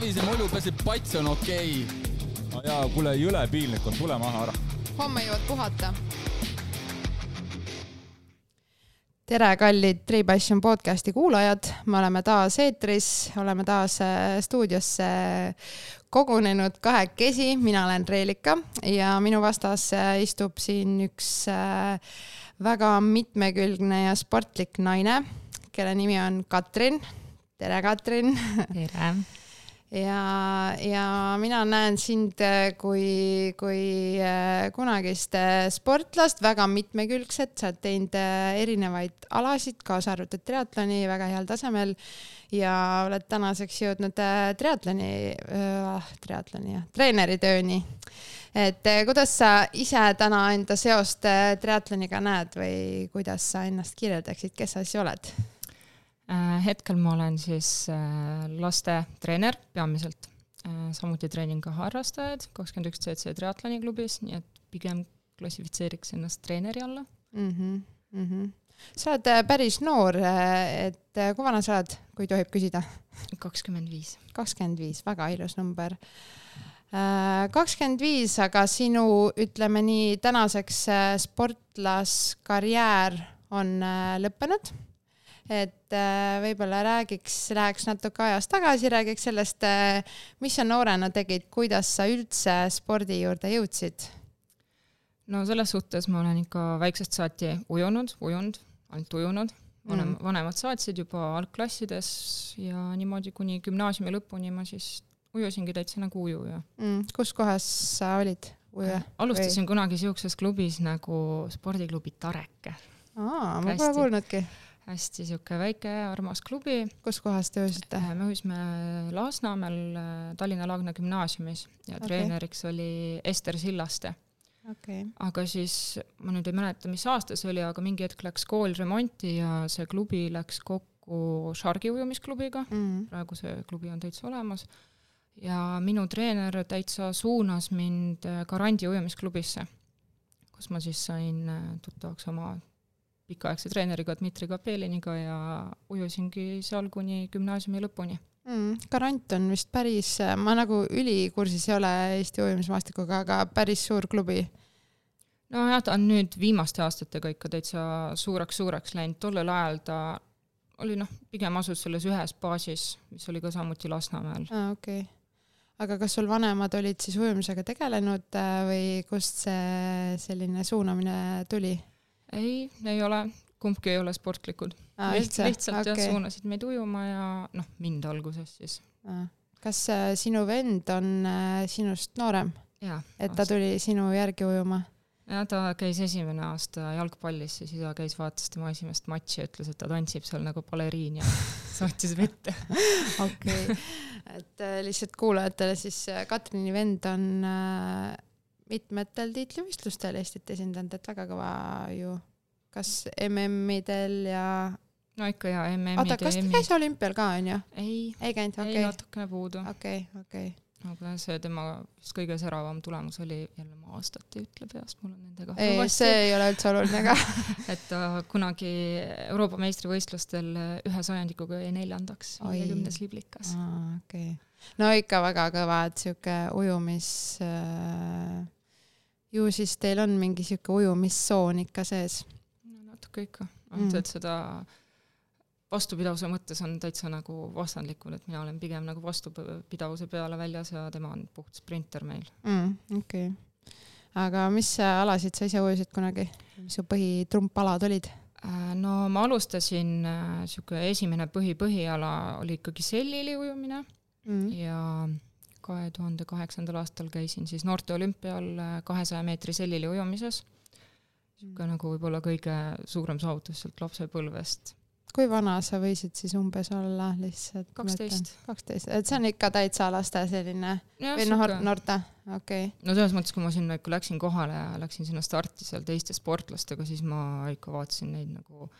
Savise mulju pesib pats on okei okay.. no jaa, kuule, jõle piinlik on, tule maha ära. homme jõuad puhata. tere, kallid Tripassion podcasti kuulajad, me oleme taas eetris, oleme taas äh, stuudiosse kogunenud kahekesi, mina olen Reelika ja minu vastas äh, istub siin üks äh, väga mitmekülgne ja sportlik naine, kelle nimi on Katrin tere, Katrin. tere ja, ja mina näen sind äh, kui, kui äh, kunagist äh, sportlast, väga mitmekülgset, sa oled teinud erinevaid alasid, kaasa arvatud triatloni väga heal tasemel ja oled tänaseks jõudnud triatloni äh,, triatloni jah, treeneritööni. et kuidas sa ise täna enda seost triatloniga näed või kuidas sa ennast kirjeldaksid, kes sa siis oled? Äh, hetkel ma olen siis äh, lastetreener peamiselt, äh, samuti treenin ka harrastajaid kakskümmend üks CC triatloni klubis, nii et pigem klassifitseeriks ennast treeneri alla mm. -hmm, mm -hmm. sa oled päris noor, et kui vana sa oled, kui tohib küsida? kakskümmend viis. kakskümmend viis, väga ilus number kakskümmend viis, aga sinu, ütleme nii, tänaseks sportlaskarjäär on lõppenud et äh, võib-olla räägiks, läheks natuke ajas tagasi, räägiks sellest, äh, mis sa noorena tegid, kuidas sa üldse spordi juurde jõudsid? no selles suhtes ma olen ikka väiksest saati ujunud, ujunud, ainult ujunud, vanem mm., vanemad saatsid juba algklassides ja niimoodi kuni gümnaasiumi lõpuni ma siis ujusingi täitsa nagu ujuja mm.. kus kohas sa olid ujuja? alustasin Või? kunagi siukses klubis nagu spordiklubi Tareke. aa, ma pole kuulnudki hästi sihuke väike armas klubi. kus kohas te öösite? Äh, me öösime Lasnamäel äh, Tallinna Laagna gümnaasiumis ja okay. treeneriks oli Ester Sillaste okay.. aga siis, ma nüüd ei mäleta, mis aasta see oli, aga mingi hetk läks kool remonti ja see klubi läks kokku Shargi ujumisklubiga mm, -hmm. praegu see klubi on täitsa olemas, ja minu treener täitsa suunas mind Garandi ujumisklubisse, kus ma siis sain tuttavaks oma pikaaegse treeneriga Dmitri Kapeliniga ja ujusingi seal kuni gümnaasiumi lõpuni mm,. Garant on vist päris, ma nagu ülikursis ei ole Eesti ujumismaastikuga, aga päris suur klubi. nojah, ta on nüüd viimaste aastatega ikka täitsa suureks-suureks läinud, tollel ajal ta oli noh, pigem asus selles ühes baasis, mis oli ka samuti Lasnamäel. aa, okei okay aga kas sul vanemad olid siis ujumisega tegelenud äh, või kust see selline suunamine tuli? Ei, ei ole, kumbki ei ole sportlikud. Liht, lihtsalt okay. jah, suunasid meid ujuma ja noh, mind alguses siis. kas äh, sinu vend on äh, sinust noorem? et ta tuli sinu järgi ujuma? jah, ta käis esimene aasta jalgpallis, siis isa käis, vaatas tema esimest matši ja ütles, et ta tantsib seal nagu baleriin ja saatis vette. okei, et äh, lihtsalt kuulajatele siis äh, Katrini vend on äh, mitmetel tiitlivõistlustel Eestit esindanud, et väga kõva ju. kas MM-idel ja no ikka jaa, MM-id oota, kas ta käis olümpial ka, onju? ei, ei käinud, okei okay.. ei, natukene puudu. okei okay,, okei okay aga see tema vist kõige säravam tulemus oli, jälle ma aastat ei ütle peast, mul on nendega ei, see ei ole üldse oluline ka et ta kunagi Euroopa meistrivõistlustel ühe sajandikuga jäi neljandaks, viiekümnes liblikas. okei okay., no ikka väga kõva, et sihuke ujumis äh, ju siis teil on mingi sihuke ujumistsoon ikka sees? no natuke ikka, ainult mm. et seda vastupidavuse mõttes on täitsa nagu vastandlikud, et mina olen pigem nagu vastupidavuse peale väljas ja tema on puht sprinter meil mm,. okei okay., aga mis alasid sa ise ujusid kunagi, mis su põhitrumpalad olid? Äh, no ma alustasin, äh, esimene põhi-põhiala oli ikkagi sellili ujumine mm. ja kahe tuhande kaheksandal aastal käisin siis noorteolümpial äh, kahesaja meetri sellili ujumises. niisugune mm. nagu võib-olla kõige suurem saavutus sealt lapsepõlvest. kui vana sa võisid siis umbes olla lihtsalt? kaksteist. kaksteist, et see on ikka täitsa laste selline ja, või noh, noorte, okei okay.. no selles mõttes, kui ma sinna ikka läksin kohale ja läksin sinna starti seal teiste sportlastega, siis ma ikka vaatasin neid nagu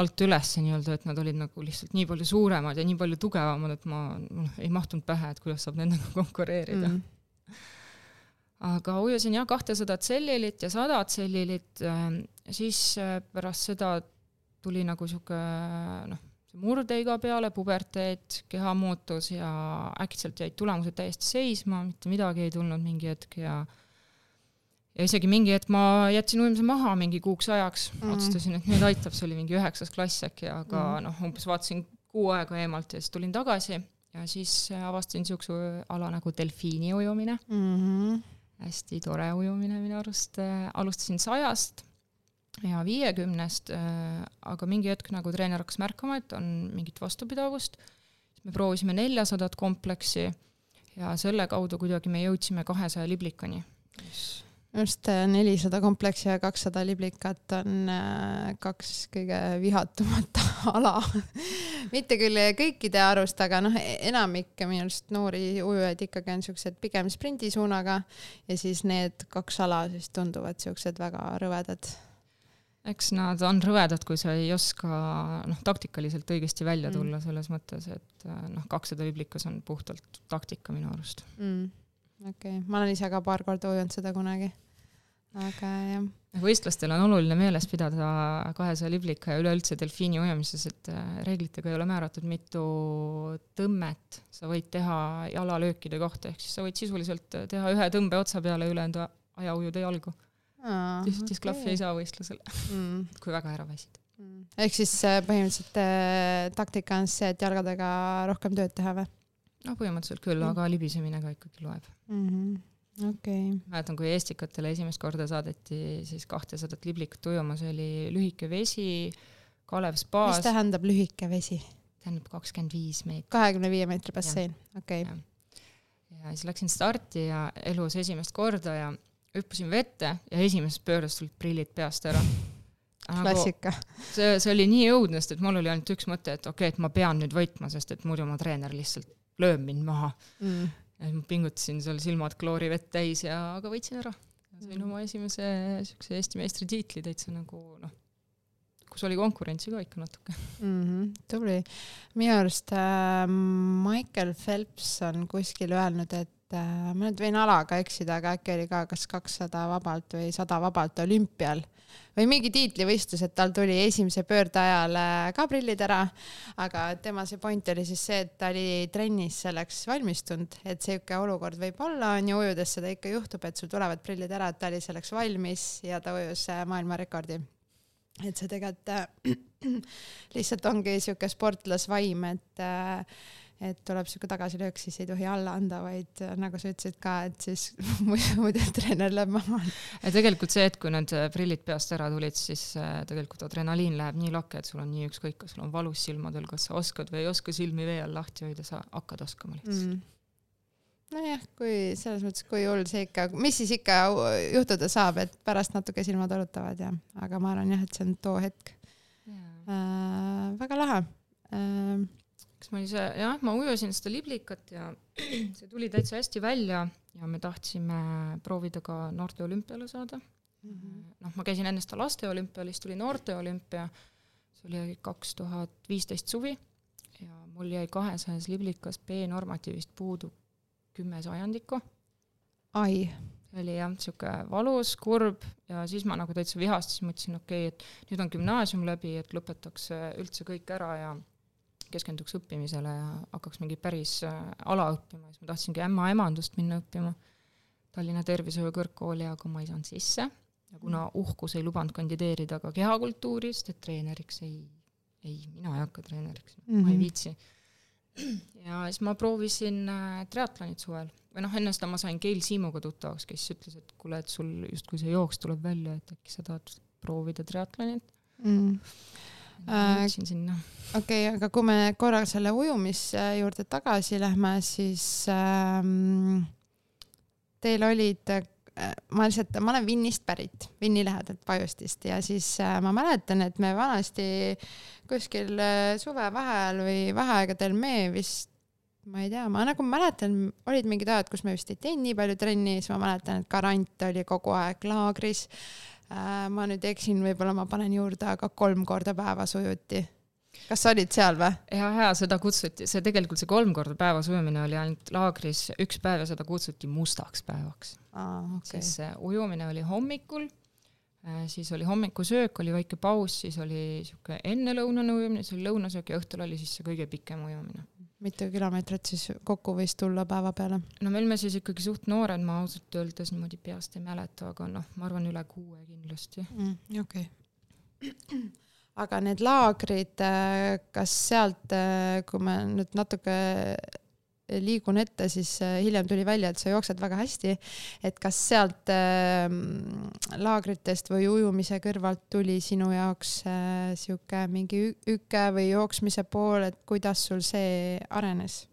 alt üles nii-öelda, et nad olid nagu lihtsalt nii palju suuremad ja nii palju tugevamad, et ma noh, ei mahtunud pähe, et kuidas saab nendega konkureerida. Mm.. aga ujusin jah, kahtesadat sellilit ja sadat sellilit, ähm, siis äh, pärast seda tuli nagu sihuke noh, see murdeiga peale, puberteet, kehamuutus ja äkitselt jäid tulemused täiesti seisma, mitte midagi ei tulnud mingi hetk ja ja isegi mingi hetk ma jätsin ujumise maha mingi kuuks ajaks. Mm, otsustasin, et nüüd aitab, see oli mingi üheksas klass äkki, aga mm noh, umbes vaatasin kuu aega eemalt ja siis tulin tagasi ja siis avastasin niisuguse ala nagu delfiini ujumine. Mm. -hmm. hästi tore ujumine minu arust, alustasin sajast ja viiekümnest, aga mingi hetk nagu treener hakkas märkama, et on mingit vastupidavust, siis me proovisime neljasadat kompleksi ja selle kaudu kuidagi me jõudsime kahesaja liblikani, mis just äh, nelisada kompleksi ja kakssada liblikat on äh, kaks kõige vihatumat ala mitte küll kõikide arust, aga noh, enamik minu arust noori ujujaid ikkagi on siuksed pigem sprindisuunaga ja siis need kaks ala siis tunduvad siuksed väga rõvedad. eks nad on rõvedad, kui sa ei oska noh, taktikaliselt õigesti välja mm. tulla mm. selles mõttes, et äh, noh, kakssada liblikas on puhtalt taktika minu arust mm okei okay., ma olen ise ka paar korda ujunud seda kunagi aga jah. võistlustel on oluline meeles pidada kahesaja liblika ja üleüldse delfiini ujamises, et äh, reeglitega ei ole määratud, mitu tõmmet sa võid teha jalalöökide kohta, ehk siis sa võid sisuliselt äh, teha ühe tõmbe otsa peale, ülejäänud aja ujuda jalgu. Dis-, disklahvi okay. ei saa võistlusel mm., kui väga ära väsid mm.. ehk siis äh, põhimõtteliselt äh, taktika on see, et jalgadega rohkem tööd teha või? no põhimõtteliselt küll mm., aga libisemine ka ikkagi loeb mm. -hmm okay.. mäletan, kui Estikatele esimest korda saadeti siis kahtesadat liblikat ujuma, see oli lühike vesi, Kalev spaas. mis tähendab lühike vesi? tähendab kakskümmend viis meetrit. kahekümne viie meetri bassein, okei okay.. ja siis läksin starti ja elus esimest korda ja hüppasin vette ja esimesest pöördest tulid prillid peast ära klassika nagu,. see, see oli nii õudne, sest et mul oli ainult üks mõte, et okei okay,, et ma pean nüüd võitma, sest et muidu mu treener lihtsalt lööb mind maha mm pingutasin seal silmad kloorivett täis ja, aga võitsin ära. sain mm. oma esimese siukse Eesti meistritiitli täitsa nagu noh, kus oli konkurentsi ka ikka natuke mm. -hmm, tubli. minu arust äh, Michael Phelps on kuskil öelnud, et äh, ma nüüd võin alaga eksida, aga äkki oli ka kas kakssada vabalt või sada vabalt olümpial või mingi tiitlivõistlus, et tal tuli esimese pöörde ajal äh, ka prillid ära, aga tema see point oli siis see, et ta oli trennis selleks valmistunud, et sihuke olukord võib olla, on ju, ujudes seda ikka juhtub, et sul tulevad prillid ära, et ta oli selleks valmis ja ta ujus äh, maailmarekordi. et see tegelikult äh, lihtsalt ongi sihuke sportlasvaim, et äh, et tuleb sihuke tagasilöök, siis ei tohi alla anda, vaid äh, nagu sa ütlesid ka, et siis muidu treener läheb maha. ja tegelikult see, et kui need äh, prillid peast ära tulid, siis äh, tegelikult adrenaliin läheb nii lakke, et sul on nii ükskõik, kas sul on valus silmadel, kas sa oskad või ei oska silmi vee all lahti hoida, sa hakkad oskama lihtsalt mm nojah, kui selles mõttes, kui hull see ikka, mis siis ikka juhtuda saab, et pärast natuke silmad valutavad ja, aga ma arvan jah, et see on too hetk. Äh, väga lahe äh, kas ma ise, jah, ma ujusin seda liblikat ja see tuli täitsa hästi välja ja me tahtsime proovida ka noorte olümpiale saada mm. -hmm. noh, ma käisin enne seda laste olümpial, siis tuli noorte olümpia, see oli kaks tuhat viisteist suvi ja mul jäi kahesajas liblikas B-normatiivist puudu kümme sajandikku. ai. see oli jah, niisugune valus, kurb ja siis ma nagu täitsa vihastasin, mõtlesin, okei okay,, et nüüd on gümnaasium läbi, et lõpetaks üldse kõik ära ja keskenduks õppimisele ja hakkaks mingi päris äh, ala õppima, siis ma tahtsingi ämmaemandust minna õppima Tallinna Tervishoiu Kõrgkooli, aga ma ei saanud sisse. ja kuna uhkus ei lubanud kandideerida ka kehakultuuri, sest et treeneriks ei, ei, mina ei hakka treeneriks mm, -hmm. ma ei mhm. viitsi. ja siis ma proovisin äh, triatlonit suvel või noh, enne seda ma sain Keil Siimuga tuttavaks, kes ütles, et kuule, et sul justkui see jooks tuleb välja, et äkki sa tahad proovida triatlonit mm äh, sinna. okei okay,, aga kui me korra selle ujumise juurde tagasi lähme, siis ähm, teil olid äh, ma lihtsalt, ma olen Vinnist pärit, Vinni lähedalt Pajustist ja siis äh, ma mäletan, et me vanasti kuskil äh, suvevaheajal või vaheaegadel me vist ma ei tea, ma nagu mäletan, olid mingid ajad, kus me vist ei teinud nii palju trenni, siis ma mäletan, et Garant oli kogu aeg laagris Äh, ma nüüd eksin, võib-olla ma panen juurde, aga kolm korda päevas ujuti. kas sa olid seal või? ja, ja seda kutsuti, see tegelikult see kolm korda päevas ujumine oli ainult laagris üks päev ja seda kutsuti mustaks päevaks ah,. Okay. siis ujumine oli hommikul Äh, siis oli hommikusöök, oli väike paus, siis oli niisugune ennelõunane ujumine, siis oli lõunasöök ja õhtul oli siis see kõige pikem ujumine. Mitu kilomeetrit siis kokku võis tulla päeva peale? no me olime siis ikkagi suht noored, ma ausalt öeldes niimoodi peast ei mäleta, aga noh, ma arvan üle kuue kindlasti mm,. okei okay. aga need laagrid, äh, kas sealt, äh, kui me nüüd natuke liigun ette, siis äh, hiljem tuli välja, et sa jooksed väga hästi. et kas sealt äh, laagritest või ujumise kõrvalt tuli sinu jaoks äh, sihuke mingi üke või jooksmise pool, et kuidas sul see arenes?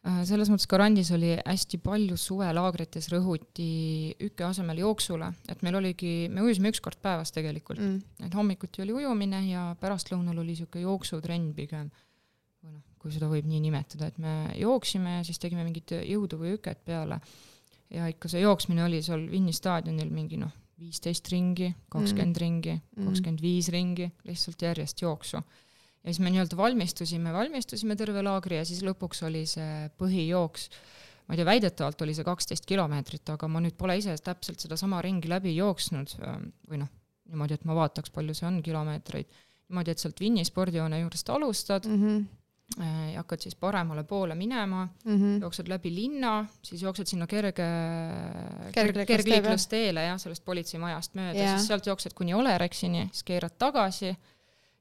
Äh, selles mõttes Garandis oli hästi palju suvelaagrites rõhuti üke asemel jooksule, et meil oligi, me ujusime üks kord päevas tegelikult mm., et hommikuti oli ujumine ja pärastlõunal oli niisugune jooksutrenn pigem noh, kui seda võib nii nimetada, et me jooksime ja siis tegime mingit jõudu või üket peale. ja ikka see jooksmine oli seal Vinni staadionil mingi noh, viisteist ringi, kakskümmend mm. ringi, mm. kakskümmend viis ringi, lihtsalt järjest jooksu. ja siis me nii-öelda valmistusime, valmistusime terve laagri ja siis lõpuks oli see põhijooks ma ei tea, väidetavalt oli see kaksteist kilomeetrit, aga ma nüüd pole ise täpselt sedasama ringi läbi jooksnud või noh, niimoodi, et ma vaataks, palju see on kilomeetreid. niimoodi, et sealt Vinni spordihoone juurest alustad mm, -hmm ja hakkad siis paremale poole minema mm, -hmm. jooksed läbi linna, siis jooksed sinna kerge, kergliiklusteele jah, sellest politseimajast mööda yeah., siis sealt jooksed kuni Olerexini, siis keerad tagasi,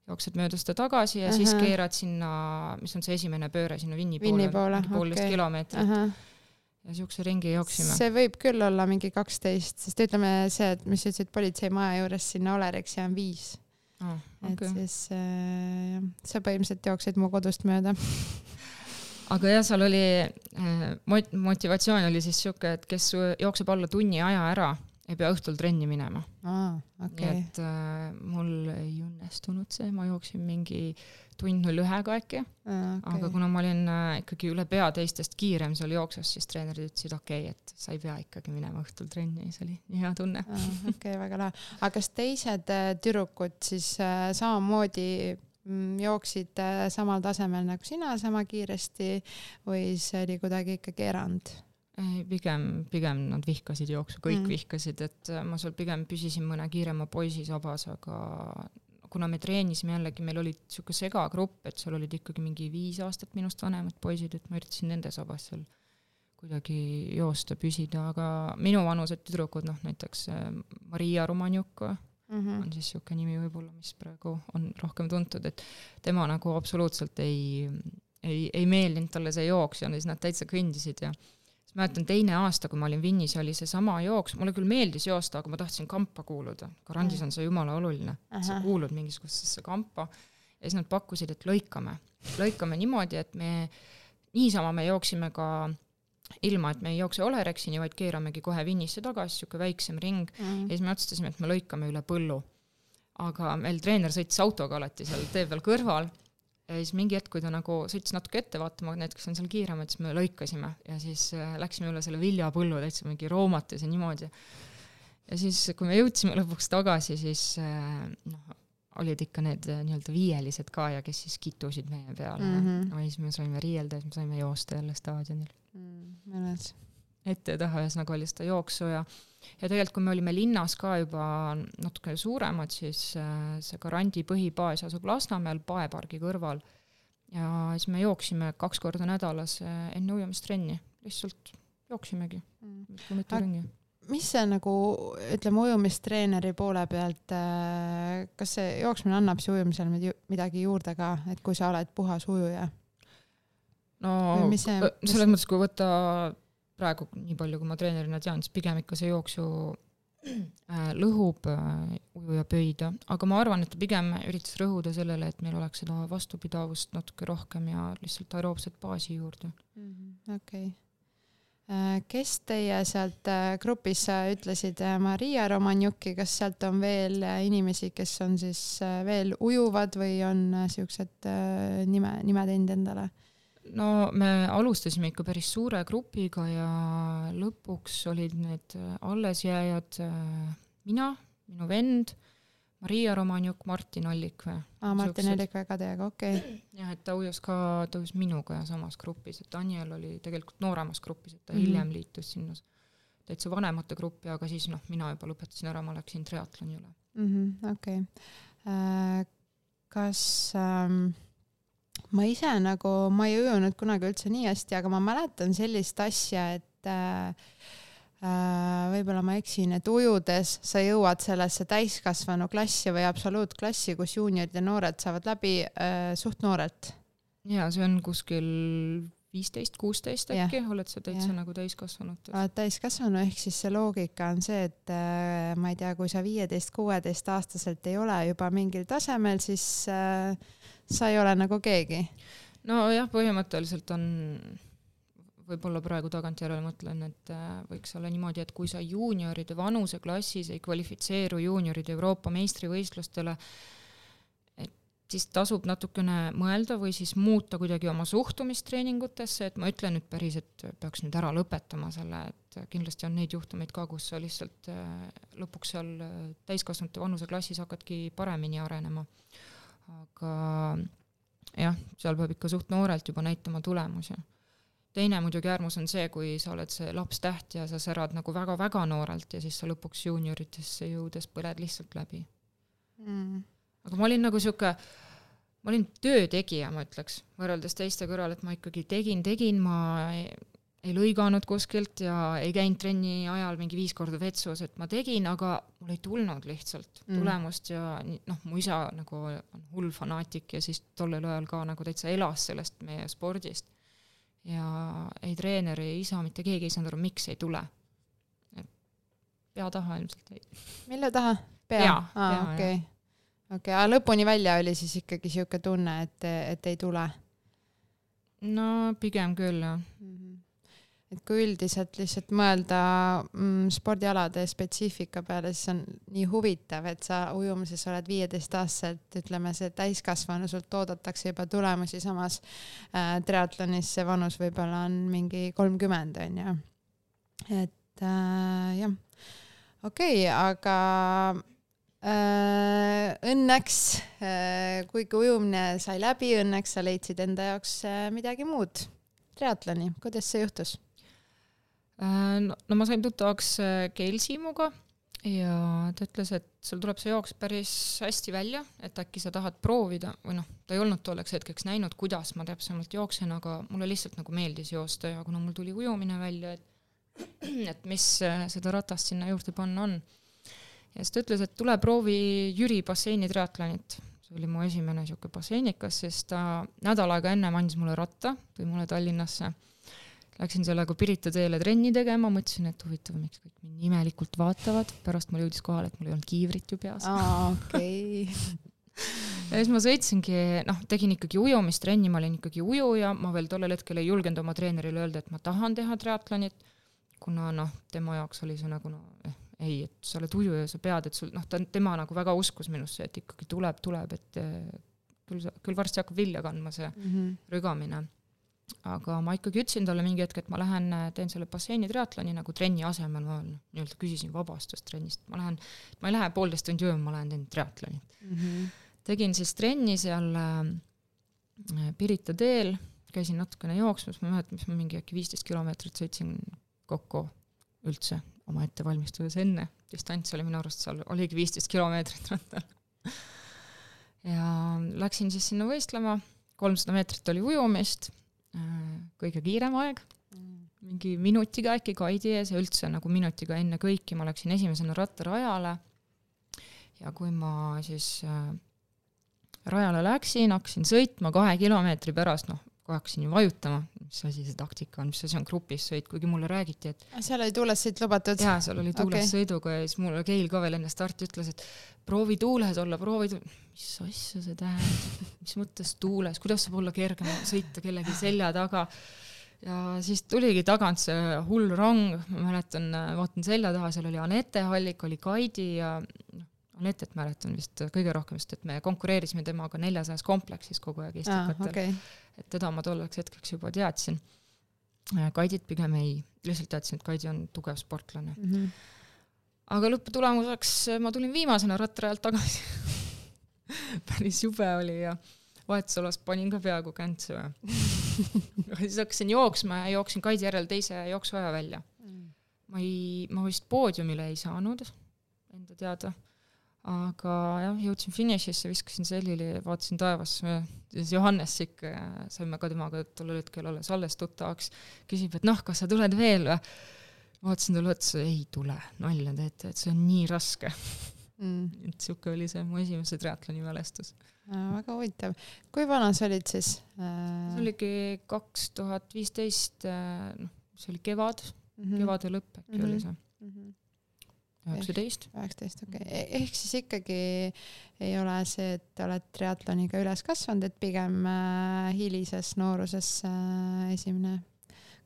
jooksed mööda seda tagasi ja uh -huh. siis keerad sinna, mis on see esimene pööre sinna Vinni poole, mingi poolteist okay. kilomeetrit uh. -huh ja siukse ringi jooksime. see võib küll olla mingi kaksteist, sest ütleme see, et mis sa ütlesid, politseimaja juures sinna Olerexi on viis ah,. Okay. et siis äh, sa põhimõtteliselt jooksid mu kodust mööda aga jah, seal oli äh, mot-, motivatsioon oli siis sihuke, et kes jookseb alla tunni aja ära, ei pea õhtul trenni minema ah,. Okay. nii et äh, mul ei õnnestunud see, ma jooksin mingi tund null ühega äkki. Okay. aga kuna ma olin äh, ikkagi üle pea teistest kiirem seal jooksus, siis treenerid ütlesid okei okay,, et sa ei pea ikkagi minema õhtul trenni, see oli nii hea tunne okei okay,, väga lahe. aga kas teised äh, tüdrukud siis äh, samamoodi mm, jooksid samal tasemel nagu sina sama kiiresti või see oli kuidagi ikkagi erand? ei, pigem, pigem nad vihkasid jooksu, kõik mm. vihkasid, et ma seal pigem püsisin mõne kiirema poisi sabas, aga kuna me treenisime jällegi, meil oli niisugune segagrupp, et seal olid ikkagi mingi viis aastat minust vanemad poisid, et ma üritasin nende sabas seal kuidagi joosta, püsida, aga minuvanused tüdrukud, noh näiteks äh, Maria Romanjuk mm -hmm. on siis niisugune nimi võib-olla, mis praegu on rohkem tuntud, et tema nagu absoluutselt ei, ei, ei meeldinud talle see jooks ja siis nad täitsa kõndisid ja mäletan teine aasta, kui ma olin Vinnis, oli seesama jooks, mulle küll meeldis joosta, aga ma tahtsin kampa kuuluda. Garandis on see jumala oluline, et sa kuulud mingisugusesse kampa. ja siis nad pakkusid, et lõikame, lõikame niimoodi, et me, niisama me jooksime ka ilma, et me ei jookse Olerexini, vaid keeramegi kohe Vinnisse tagasi, niisugune väiksem ring mm. ja siis me otsustasime, et me lõikame üle põllu. aga meil treener sõitis autoga alati seal tee peal kõrval ja siis mingi hetk, kui ta nagu sõitis natuke ette vaatama, need, kes on seal kiiremad, siis me lõikasime ja siis äh, läksime üle selle viljapõllu täitsa mingi roomates ja niimoodi. ja siis, kui me jõudsime lõpuks tagasi, siis äh, noh, olid ikka need äh, nii-öelda viielised ka ja kes siis kitusid meie peale mm. -hmm. ja siis me saime riielda ja siis me saime joosta jälle staadionil mm,. mäletad? ette ja taha, ühesõnaga oli seda jooksu ja ja tegelikult, kui me olime linnas ka juba natuke suuremad, siis äh, see Garandi põhibaas asub Lasnamäel Paepargi kõrval. ja siis me jooksime kaks korda nädalas äh, enne ujumistrenni, lihtsalt jooksimegi mm. mis see nagu, ütleme ujumistreeneri poole pealt, äh, kas see jooksmine annab siis ujumisel midagi juurde ka, et kui sa oled puhas ujuja? no see, selles mõttes, kui võtta praegu nii palju, kui ma treenerina tean, siis pigem ikka see jooksu äh, lõhub äh, ujuja pöida, aga ma arvan, et ta pigem üritas rõhuda sellele, et meil oleks seda vastupidavust natuke rohkem ja lihtsalt aeroobset baasi juurde. Mhm, okei. Äh, kes teie sealt grupis ütlesid, Maria Romanjuki, kas sealt on veel inimesi, kes on siis veel ujuvad või on siuksed nime, nime teinud endale? No me alustasime ikka päris suure grupiga ja lõpuks olid need allesjääjad äh, mina, minu vend, Maria Romanjuk, Martin Allik või? aa, Martin Allik väga teiega, okei okay.. jah, et ta ujus ka, ta ujus minuga samas grupis, et Daniel oli tegelikult nooremas grupis, et ta mm -hmm. hiljem liitus sinna täitsa vanemate gruppi, aga siis noh, mina juba lõpetasin ära, ma läksin triatloni üle -hmm,. okei äh,. kas ähm, ma ise nagu, ma ei ujunud kunagi üldse nii hästi, aga ma mäletan sellist asja, et äh, äh, võib-olla ma eksin, et ujudes sa jõuad sellesse täiskasvanu klassi või absoluutklassi, kus juuniorid ja noored saavad läbi äh, suht noorelt. ja see on kuskil viisteist, kuusteist äkki, oled sa täitsa ja. nagu täiskasvanud? oled täiskasvanu, ehk siis see loogika on see, et äh, ma ei tea, kui sa viieteist, kuueteistaastaselt ei ole juba mingil tasemel, siis äh, sa ei ole nagu keegi. nojah, põhimõtteliselt on, võib-olla praegu tagantjärele mõtlen, et äh, võiks olla niimoodi, et kui sa juunioride vanuseklassis ei kvalifitseeru juunioride Euroopa meistrivõistlustele, siis tasub natukene mõelda või siis muuta kuidagi oma suhtumist treeningutesse, et ma ütlen nüüd päris, et peaks nüüd ära lõpetama selle, et kindlasti on neid juhtumeid ka, kus sa lihtsalt äh, lõpuks seal äh, täiskasvanute vanuseklassis hakkadki paremini arenema. Aga jah, seal peab ikka suht noorelt juba näitama tulemusi. teine muidugi äärmus on see, kui sa oled see lapstäht ja sa särad nagu väga-väga noorelt ja siis sa lõpuks juunioritesse jõudes põled lihtsalt läbi mm aga ma olin nagu sihuke, ma olin töötegija, ma ütleks, võrreldes teiste kõrval, et ma ikkagi tegin, tegin, ma ei, ei lõiganud kuskilt ja ei käinud trenni ajal mingi viis korda vetsus, et ma tegin, aga mul ei tulnud lihtsalt mm. tulemust ja noh, mu isa nagu on hull fanaatik ja siis tollel ajal ka nagu täitsa elas sellest meie spordist. ja ei treener, ei isa, mitte keegi ei saanud aru, miks ei tule. pea taha ilmselt jäi. mille taha? pea? aa, okei okei aga lõpuni välja oli siis ikkagi sihuke tunne, et, et ei tule? no pigem küll, jah mm. -hmm. Et kui üldiselt lihtsalt mõelda mm, spordialade spetsiifika peale, siis on nii huvitav, et sa ujumises oled viieteistaastaselt, ütleme, see täiskasvanu, sult oodatakse juba tulemusi, samas äh, triatlonis see vanus võib-olla on mingi kolmkümmend, on ju. et äh, jah, okei okay,, aga Äh, õnneks, äh, kuigi ujumine sai läbi, õnneks sa leidsid enda jaoks äh, midagi muud, triatloni, kuidas see juhtus? No, no ma sain tuttavaks Keil Siimuga ja ta ütles, et sul tuleb see jooks päris hästi välja, et äkki sa tahad proovida või noh, ta ei olnud tolleks hetkeks näinud, kuidas ma täpsemalt jooksen, aga mulle lihtsalt nagu meeldis joosta ja kuna mul tuli ujumine välja, et et mis seda ratast sinna juurde panna on ja siis ta ütles, et tule proovi Jüri basseini triatlonit. see oli mu esimene niisugune basseinikas, sest ta nädal aega ennem andis mulle ratta, tõi mulle Tallinnasse. Läksin sellega Pirita teele trenni tegema, mõtlesin, et huvitav, miks kõik mind imelikult vaatavad, pärast mul jõudis kohale, et mul ei olnud kiivrit ju peas. aa, okei ja siis ma sõitsingi, noh, tegin ikkagi ujumistrenni, ma olin ikkagi ujuja, ma veel tollel hetkel ei julgenud oma treenerile öelda, et ma tahan teha triatlonit, kuna noh, tema jaoks oli see nagu noh eh,, ei, et sa oled ujuja, sa pead, et sul noh, ta, tema nagu väga uskus minusse, et ikkagi tuleb, tuleb, et eh, küll, küll varsti hakkab vilja kandma see mm -hmm. rügamine. Aga ma ikkagi ütlesin talle mingi hetk, et ma lähen teen selle basseini triatloni nagu trenni asemel, ma nii-öelda küsisin vabastust trennist, ma lähen, ma ei lähe poolteist tundi ujuma, ma lähen teen triatloni. Mm. -hmm. tegin siis trenni seal äh, Pirita teel, käisin natukene jooksmas, ma ei mäleta, mis ma mingi äkki viisteist kilomeetrit sõitsin kokku üldse oma ettevalmistuses enne, distants oli minu arust seal, oligi viisteist kilomeetrit rattal. ja läksin siis sinna võistlema, kolmsada meetrit oli ujumist, äh, kõige kiirem aeg, mingi minutiga äkki kaidi ees ja üldse nagu minutiga enne kõiki ma läksin esimesena rattarajale. ja kui ma siis äh, rajale läksin, hakkasin sõitma kahe kilomeetri pärast, noh, kohe hakkasin ju vajutama, mis asi see taktika on, mis asi on grupis sõit, kuigi mulle räägiti, et seal oli tuules sõit lubatud? jaa, seal oli tuules okay. sõiduga ja siis mulle Keil ka veel enne starti ütles, et proovi tuules olla, proovi tuules, mis asja see tähendab, mis mõttes tuules, kuidas saab olla kergem sõita kellegi selja taga ja siis tuligi tagant see hull rong, ma mäletan, vaatan selja taha, seal oli Anette Hallik, oli Kaidi ja noh, Anetet mäletan vist kõige rohkem, sest et me konkureerisime temaga neljasajas kompleksis kogu aeg istikatel ah,. Okay et teda ma tolleks hetkeks juba teadsin. Äh, Kaidit pigem ei, lihtsalt teadsin, et Kaidi on tugev sportlane mm. -hmm. aga lõpptulemuseks äh, ma tulin viimasena rattarajalt tagasi päris jube oli ja vahetusalas panin ka peaaegu käntsu ja siis hakkasin jooksma ja jooksin Kaidi järel teise jooksuaja välja. Mm.. ma ei, ma vist poodiumile ei saanud enda teada, aga jah, jõudsin finišisse, viskasin sellili, vaatasin taevasse, siis Johannes ikka, saime ka temaga tollel hetkel alles alles tuttavaks, küsib, et noh, kas sa tuled veel või? vaatasin talle otsa, ei tule, nalja teete, et see on nii raske mm.. et sihuke oli see mu esimese triatloni mälestus väga huvitav. kui vana sa olid siis äh...? see oligi kaks tuhat viisteist, äh, noh, see oli kevad mm, -hmm. kevade lõpp äkki mm -hmm. oli see mm. -hmm üheksateist. üheksateist, okei okay., e-, ehk siis ikkagi ei ole see, et oled triatloniga üles kasvanud, et pigem äh, hilises nooruses äh, esimene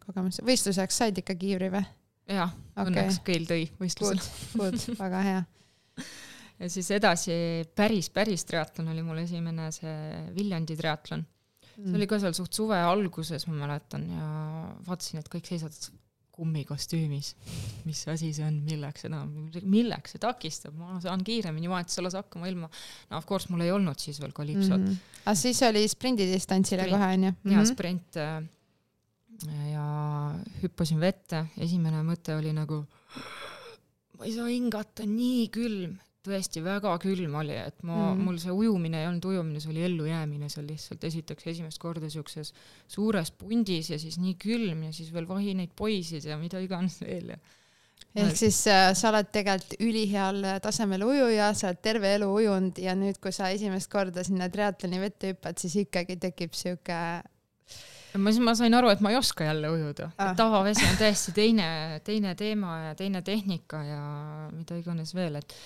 kogemus, võistluseks said ikka kiivri või? jah okay., õnneks keel tõi võistlusel. Good, good, väga hea ja siis edasi päris, päris triatlon oli mul esimene see Viljandi triatlon mm.. see oli ka seal suht suve alguses, ma mäletan, ja vaatasin, et kõik seisavad kummikostüümis. mis asi see on, milleks seda, milleks see takistab, ma saan kiiremini vahetusalas hakkama ilma, no of course mul ei olnud siis veel kalipsot mm. -hmm. aga siis oli sprindidistantsile kohe onju mm? jaa, sprint äh, ja hüppasin vette, esimene mõte oli nagu ma ei saa hingata, nii külm, tõesti väga külm oli, et ma mm., mul see ujumine ei olnud ujumine, see oli ellujäämine. Seal lihtsalt esiteks esimest korda siukses suures pundis ja siis nii külm ja siis veel vahineid poisid ja mida iganes veel ja ehk siis äh, sa oled tegelikult üliheal tasemel ujuja, sa oled terve elu ujunud ja nüüd, kui sa esimest korda sinna triatloni vette hüppad, siis ikkagi tekib sihuke ma, ma sain aru, et ma ei oska jälle ujuda ah., tavavesi on täiesti teine, teine teema ja teine tehnika ja mida iganes veel, et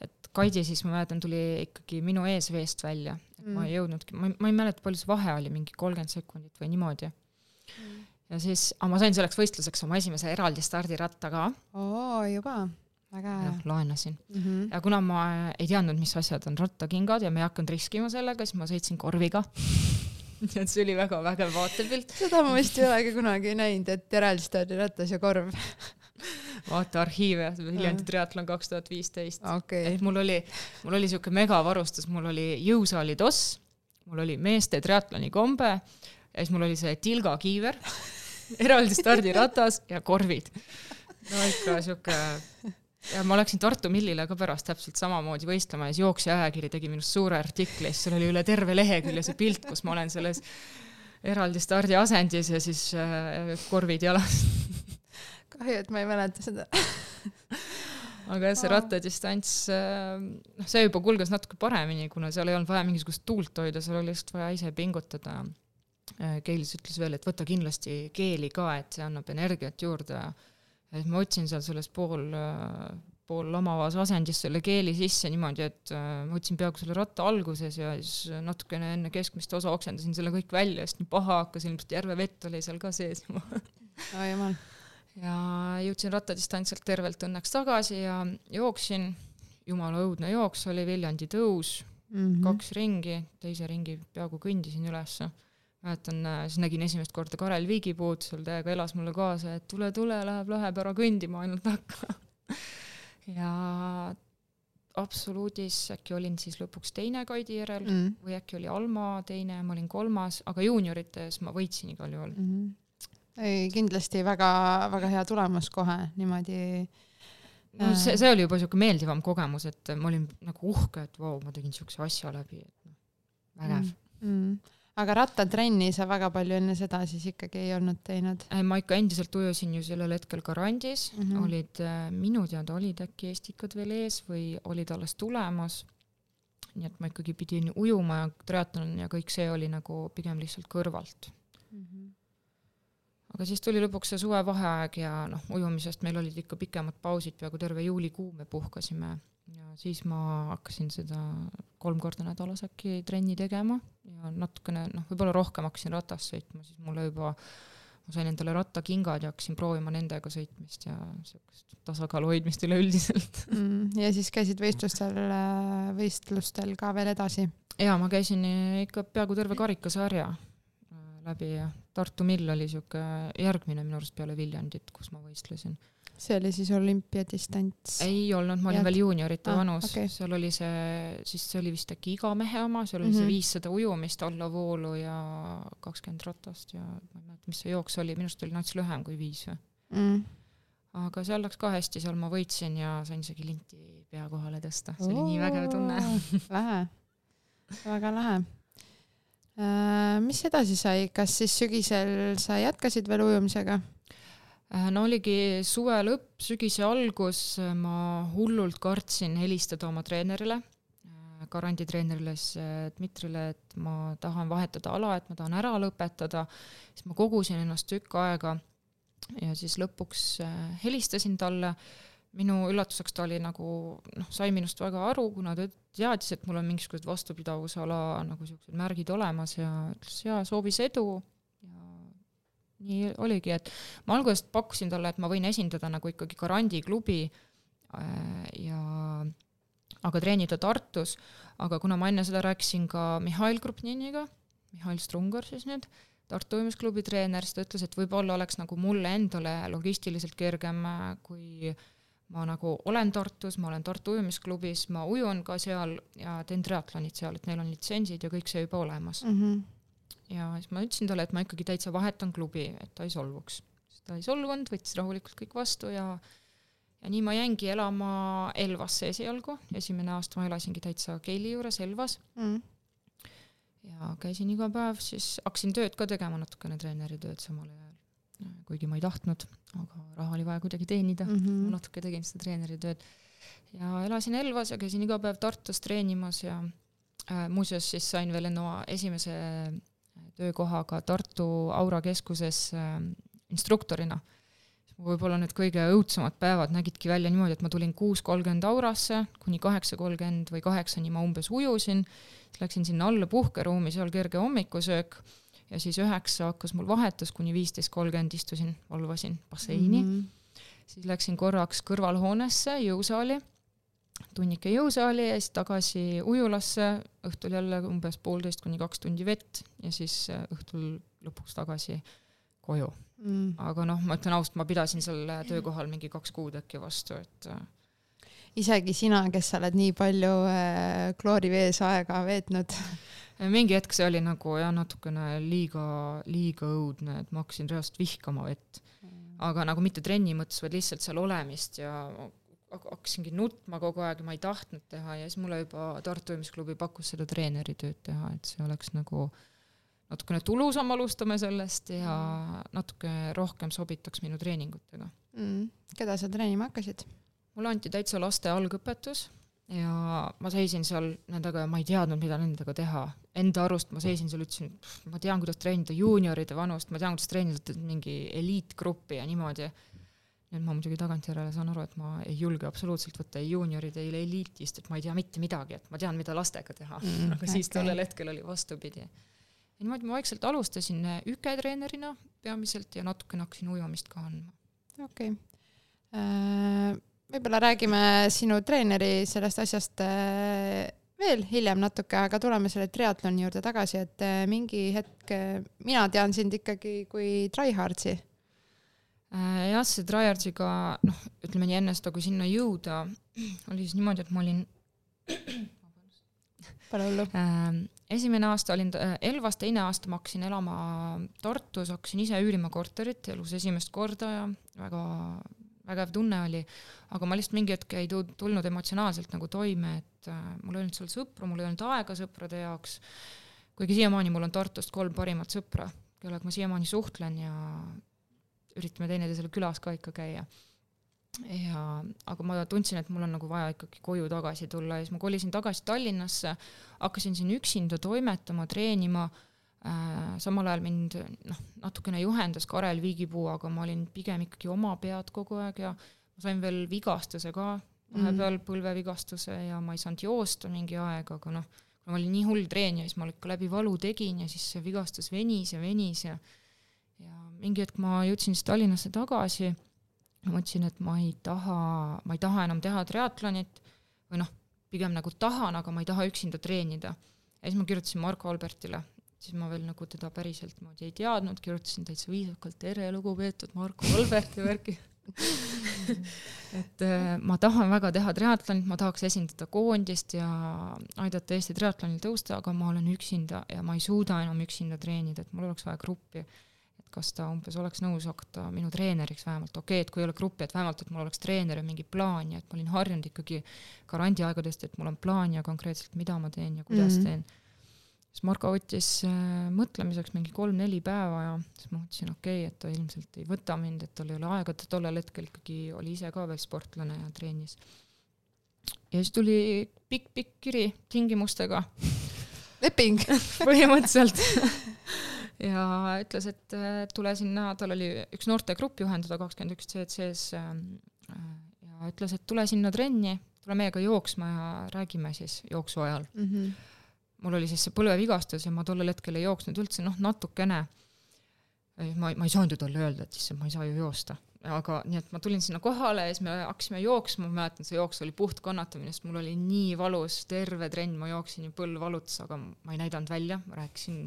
et Kaidi siis ma mäletan, tuli ikkagi minu ees veest välja, et mm. ma ei jõudnudki, ma ei, ma ei mäleta, palju see vahe oli, mingi kolmkümmend sekundit või niimoodi mm.. ja siis, aga ma sain selleks võistluseks oma esimese eraldi stardiratta ka. oo, juba, väga hea. laenasin mm. -hmm. ja kuna ma ei teadnud, mis asjad on rattakingad ja ma ei hakanud riskima sellega, siis ma sõitsin korviga see oli väga vägev vaatepilt. seda ma vist ei olegi kunagi näinud, et eraldi stardiratas ja korv vaata arhiive, Viljandi triatlon kaks tuhat viisteist. et mul oli, mul oli siuke megavarustus, mul oli jõusaali toss, mul oli meeste triatloni kombe ja siis mul oli see tilgakiiver eraldi stardiratas ja korvid. no ikka siuke ja ma läksin Tartu Millile ka pärast täpselt samamoodi võistlema ja siis Jooksja ajakiri tegi minust suure artikli ja siis seal oli üle terve lehekülje see pilt, kus ma olen selles eraldi stardiasendis ja siis äh, korvid jalas kahju, et ma ei mäleta seda aga jah, see rattadistants, äh, noh, see juba kulges natuke paremini, kuna seal ei olnud vaja mingisugust tuult hoida, seal oli lihtsalt vaja ise pingutada. Äh, Keilis ütles veel, et võta kindlasti keeli ka, et see annab energiat juurde. Et ma võtsin seal selles pool, äh, pool lamavas asendis selle keeli sisse niimoodi, et ma võtsin peaaegu selle ratta alguses ja siis natukene enne keskmist osa oksendasin selle kõik välja, sest nii paha hakkas, ilmselt järvevett oli seal ka sees juba. oi jumal ja jõudsin rattadistantsilt tervelt õnneks tagasi ja jooksin, jumala õudne jooks oli, Viljandi tõus mm, -hmm. kaks ringi, teise ringi peaaegu kõndisin ülesse. Mäletan, äh, siis nägin esimest korda Karel Viigipuud, seal täiega elas mulle kaasa, et tule, tule, läheb, läheb ära kõndima ainult hakka ja absoluudis äkki olin siis lõpuks teine Kaidi järel mm. või äkki oli Alma teine, ma olin kolmas, aga juuniorites ma võitsin igal juhul mm. -hmm ei, kindlasti väga-väga hea tulemus kohe niimoodi. no see, see oli juba siuke meeldivam kogemus, et ma olin nagu uhke, et vau ma tegin siukse asja läbi, et noh, vägev mm,. Mm. Aga rattatrenni sa väga palju enne seda siis ikkagi ei olnud teinud? ma ikka endiselt ujusin ju sellel hetkel ka randis mm, -hmm. olid äh, minu teada olid äkki estikad veel ees või olid alles tulemas nii et ma ikkagi pidin ujuma ja triatlon ja kõik see oli nagu pigem lihtsalt kõrvalt mm. -hmm aga siis tuli lõpuks see suvevaheaeg ja noh, ujumisest meil olid ikka pikemad pausid, peaaegu terve juulikuu me puhkasime ja siis ma hakkasin seda kolm korda nädalas äkki trenni tegema ja natukene noh, võib-olla rohkem hakkasin ratast sõitma, siis mulle juba, ma sain endale rattakingad ja hakkasin proovima nendega sõitmist ja niisugust tasakaalu hoidmist üleüldiselt mm,. ja siis käisid võistlustel, võistlustel ka veel edasi? jaa, ma käisin ikka peaaegu terve karikasarja läbi ja Tartu Mill oli sihuke järgmine minu arust peale Viljandit, kus ma võistlesin. See oli siis olümpiadistants? ei olnud, ma olin Jad. veel juuniorite ah, vanus okay., seal oli see, siis see oli vist äkki iga mehe oma, seal oli mm -hmm. see mhm. viissada ujumist allavoolu ja kakskümmend ratast ja ma ei mäleta, mis see jooks oli, minu arust oli nats lühem kui viis või mm.. aga seal läks ka hästi, seal ma võitsin ja sain isegi linti pea kohale tõsta, see oli nii vägev tunne. lahe, väga lahe. mis edasi sai, kas siis sügisel sa jätkasid veel ujumisega? No oligi suve lõpp, sügise algus, ma hullult kartsin helistada oma treenerile Garandi treenerile siis Dmitrile, et ma tahan vahetada ala, et ma tahan ära lõpetada, siis ma kogusin ennast tükk aega ja siis lõpuks äh, helistasin talle, minu üllatuseks ta oli nagu noh, sai minust väga aru, kuna ta teadis, et mul on mingisugused vastupidavusala nagu siuksed märgid olemas ja ütles jaa, soovis edu nii oligi, et ma algusest pakkusin talle, et ma võin esindada nagu ikkagi Garandi klubi äh, ja aga treenida Tartus, aga kuna ma enne seda rääkisin ka Mihhail Krupniniga, Mihhail Strungar siis nüüd, Tartu ujumisklubi treener, siis ta ütles, et võib-olla oleks nagu mulle endale logistiliselt kergem, kui ma nagu olen Tartus, ma olen Tartu ujumisklubis, ma ujun ka seal ja teen triatlonit seal, et neil on litsentsid ja kõik see juba olemas mm. -hmm. Ja siis ma ütlesin talle, et ma ikkagi täitsa vahetan klubi, et ta ei solvuks. ta ei solvunud, võttis rahulikult kõik vastu ja ja nii ma jäingi elama Elvasse esialgu, esimene aasta ma elasingi täitsa Keili juures Elvas mm. ja käisin iga päev, siis hakkasin tööd ka tegema, natukene treeneritööd samal ajal, kuigi ma ei tahtnud, aga raha oli vaja kuidagi teenida mm, -hmm. natuke tegin seda treeneritööd. ja elasin Elvas ja käisin iga päev Tartus treenimas ja äh, muuseas siis sain veel enne esimese töökohaga Tartu Aura keskuses äh, instruktorina võib-olla need kõige õudsemad päevad nägidki välja niimoodi, et ma tulin kuus kolmkümmend Aurasse, kuni kaheksa kolmkümmend või kaheksani ma umbes ujusin, siis läksin sinna alla puhkeruumi, seal kerge hommikusöök ja siis üheksa hakkas mul vahetus, kuni viisteist kolmkümmend istusin, valvasin basseini mm. -hmm. siis läksin korraks kõrvalhoonesse, jõusaali, tunnike jõusaali ja siis tagasi ujulasse, õhtul jälle umbes poolteist kuni kaks tundi vett ja siis õhtul lõpuks tagasi koju. Mm.. aga noh, ma ütlen ausalt, ma pidasin seal töökohal mingi kaks kuud äkki vastu, et äh, isegi sina, kes sa oled nii palju äh, kloorivees aega veetnud. Mingi hetk see oli nagu jah, natukene liiga, liiga õudne, et ma hakkasin reaalselt vihkama vett. Mm.. aga nagu mitte trenni mõttes, vaid lihtsalt seal olemist ja hakkasingi nutma kogu aeg ja ma ei tahtnud teha ja siis mulle juba Tartu Ujumisklubi pakkus seda treeneritööd teha, et see oleks nagu natukene tulusam alustame sellest ja natuke rohkem sobitaks minu treeningutega mm.. keda sa treenima hakkasid? mulle anti täitsa laste algõpetus ja ma seisin seal nendega ja ma ei teadnud, mida nendega teha. Enda arust ma seisin seal, ütlesin, ma tean, kuidas treenida juunioride vanust, ma tean, kuidas treenida mingi eliitgruppi ja niimoodi. Nüüd ma muidugi tagantjärele saan aru, et ma ei julge absoluutselt võtta ei juuniorid, ei eliiti, sest et ma ei tea mitte midagi, et ma tean, mida lastega teha mm,. aga siis tollel hetkel oli vastupidi ja niimoodi ma vaikselt alustasin äh, üketreenerina peamiselt ja natukene hakkasin ujumist ka andma. okei okay. äh,. võib-olla räägime sinu treeneri sellest asjast äh, veel hiljem natuke, aga tuleme selle triatloni juurde tagasi, et äh, mingi hetk, mina tean sind ikkagi kui tryhard'i jah, see tryhard'iga, noh, ütleme nii, enne seda, kui sinna jõuda, oli siis niimoodi, et ma olin Pole hullu. Esimene aasta olin äh, Elvas, teine aasta ma hakkasin elama Tartus, hakkasin ise üürima korterit elus esimest korda ja väga vägev tunne oli, aga ma lihtsalt mingi hetk ei tulnud emotsionaalselt nagu toime, et äh, mul ei olnud seal sõpru, mul ei olnud aega sõprade jaoks, kuigi siiamaani mul on Tartust kolm parimat sõpra, kellega ma siiamaani suhtlen ja üritame teineteisele külas ka ikka käia ja, aga ma tundsin, et mul on nagu vaja ikkagi koju tagasi tulla ja siis ma kolisin tagasi Tallinnasse, hakkasin siin üksinda toimetama, treenima äh,, samal ajal mind noh, natukene juhendas Karel Viigipuu, aga ma olin pigem ikkagi oma pead kogu aeg ja ma sain veel vigastuse ka vahepeal mm., põlvevigastuse ja ma ei saanud joosta mingi aeg, aga noh, kuna ma olin nii hull treenija, siis ma ikka läbi valu tegin ja siis see vigastus venis ja venis ja ja mingi hetk ma jõudsin siis Tallinnasse tagasi mõtlesin, et ma ei taha, ma ei taha enam teha triatlonit või noh, pigem nagu tahan, aga ma ei taha üksinda treenida. ja siis ma kirjutasin Marko Albertile, siis ma veel nagu teda päriselt moodi ei teadnud, kirjutasin täitsa viisakalt, tere, lugupeetud Marko Albert ja värki et äh, ma tahan väga teha triatlonit, ma tahaks esindada koondist ja aidata Eesti triatlonil tõusta, aga ma olen üksinda ja ma ei suuda enam üksinda treenida, et mul oleks vaja gruppi kas ta umbes oleks nõus hakata minu treeneriks vähemalt, okei okay,, et kui ei ole gruppi, et vähemalt, et mul oleks treener ja mingi plaan ja et ma olin harjunud ikkagi grandi aegadest, et mul on plaan ja konkreetselt, mida ma teen ja kuidas mm -hmm. teen. siis Marko võttis äh, mõtlemiseks mingi kolm-neli päeva ja siis ma mõtlesin, okei okay,, et ta ilmselt ei võta mind, et tal ei ole aega, ta tollel hetkel ikkagi oli ise ka veel sportlane ja treenis. ja siis tuli pikk-pikk kiri tingimustega leping põhimõtteliselt ja ütles, et tule sinna, tal oli üks noortegrupp juhendada, kakskümmend üks CC-s ähm, ja ütles, et tule sinna trenni, tule meiega jooksma ja räägime siis jooksu ajal mm. -hmm. mul oli siis see põlvevigastus ja ma tollel hetkel ei jooksnud üldse, noh, natukene. ma, ma ei saanud ju talle öelda, et issand, ma ei saa ju joosta aga nii, et ma tulin sinna kohale ja siis me hakkasime jooksma, ma mäletan, see jooks oli puht kannatamine, sest mul oli nii valus, terve trenn ma jooksin ja põlv valutas, aga ma ei näidanud välja, ma rääkisin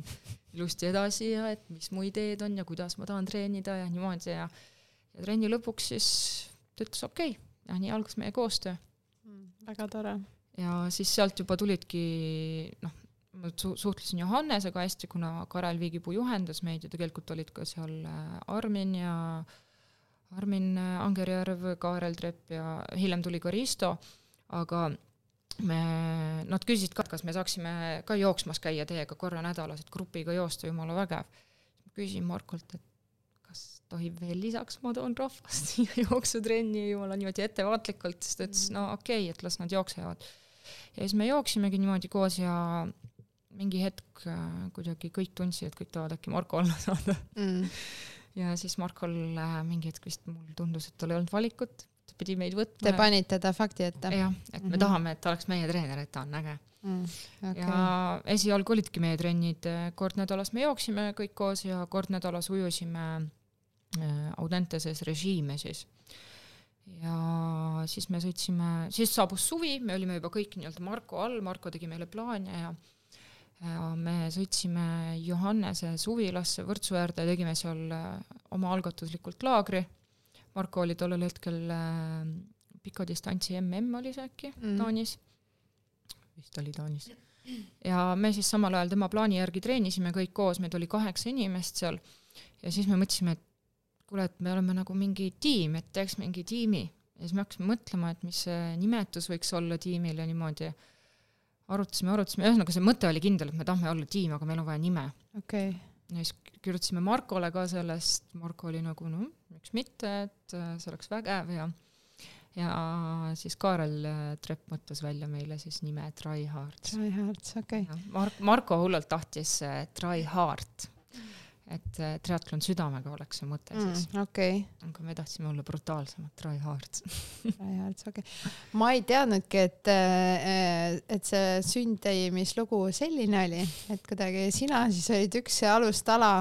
ilusti edasi ja et mis mu ideed on ja kuidas ma tahan treenida ja niimoodi ja ja trenni lõpuks siis ta ütles okei okay. ja nii algas meie koostöö mm,. väga tore. ja siis sealt juba tulidki noh, ma su-, suhtlesin Johannesega hästi, kuna Karel Viigipuu juhendas meid ja tegelikult olid ka seal äh, Armin ja äh, Armin Angerjärv, Kaarel Trepp ja hiljem tuli ka Risto, aga me, nad küsisid ka, kas me saaksime ka jooksmas käia teiega korra nädalas, et grupiga joosta, jumala vägev. küsisin Markolt, et kas tohib veel lisaks, ma toon rahvast siia jooksutrenni jumala niimoodi ettevaatlikult, siis ta ütles, no okei okay,, et las nad jooksevad. ja siis me jooksimegi niimoodi koos ja mingi hetk äh, kuidagi kõik tundsid, et kõik tahavad äkki Marko alla saada mm ja siis Markol äh, mingi hetk vist mulle tundus, et tal ei olnud valikut, ta pidi meid võtma. Te panite ta fakti ette? jah, et me mm -hmm. tahame, et ta oleks meie treener, et ta on äge mm,. Okay. ja esialgu olidki meie trennid, äh, kord nädalas me jooksime kõik koos ja kord nädalas ujusime äh, Audenteses režiime siis. ja siis me sõitsime, siis saabus suvi, me olime juba kõik nii-öelda Marko all, Marko tegi meile plaane ja me sõitsime Johannese suvilasse Võrtsu äärde, tegime seal äh, omaalgatuslikult laagri. Marko oli tollel hetkel äh, pika distantsi mm oli see äkki mm. Taanis, vist oli Taanis. ja me siis samal ajal tema plaani järgi treenisime kõik koos, meid oli kaheksa inimest seal ja siis me mõtlesime, et kuule, et me oleme nagu mingi tiim, et teeks mingi tiimi ja siis me hakkasime mõtlema, et mis see nimetus võiks olla tiimil ja niimoodi arutasime, arutasime, ühesõnaga see mõte oli kindel, et me tahame olla tiim, aga meil on vaja nime. okei okay. ja siis kirjutasime Markole ka sellest, Marko oli nagu no miks mitte, et äh, see oleks vägev ja ja siis Kaarel äh, Trepp mõtles välja meile siis nime Try Hard. Try Hard, okei okay.. Mark, Marko hullult tahtis äh, Try Hard et äh, triatlon südamega oleks see mõte mm, siis. okei okay.. aga me tahtsime olla brutaalsemad, try hard Try hard, okei okay.. ma ei teadnudki, et, äh, et see sundtäimislugu selline oli, et kuidagi sina siis olid üks alustala,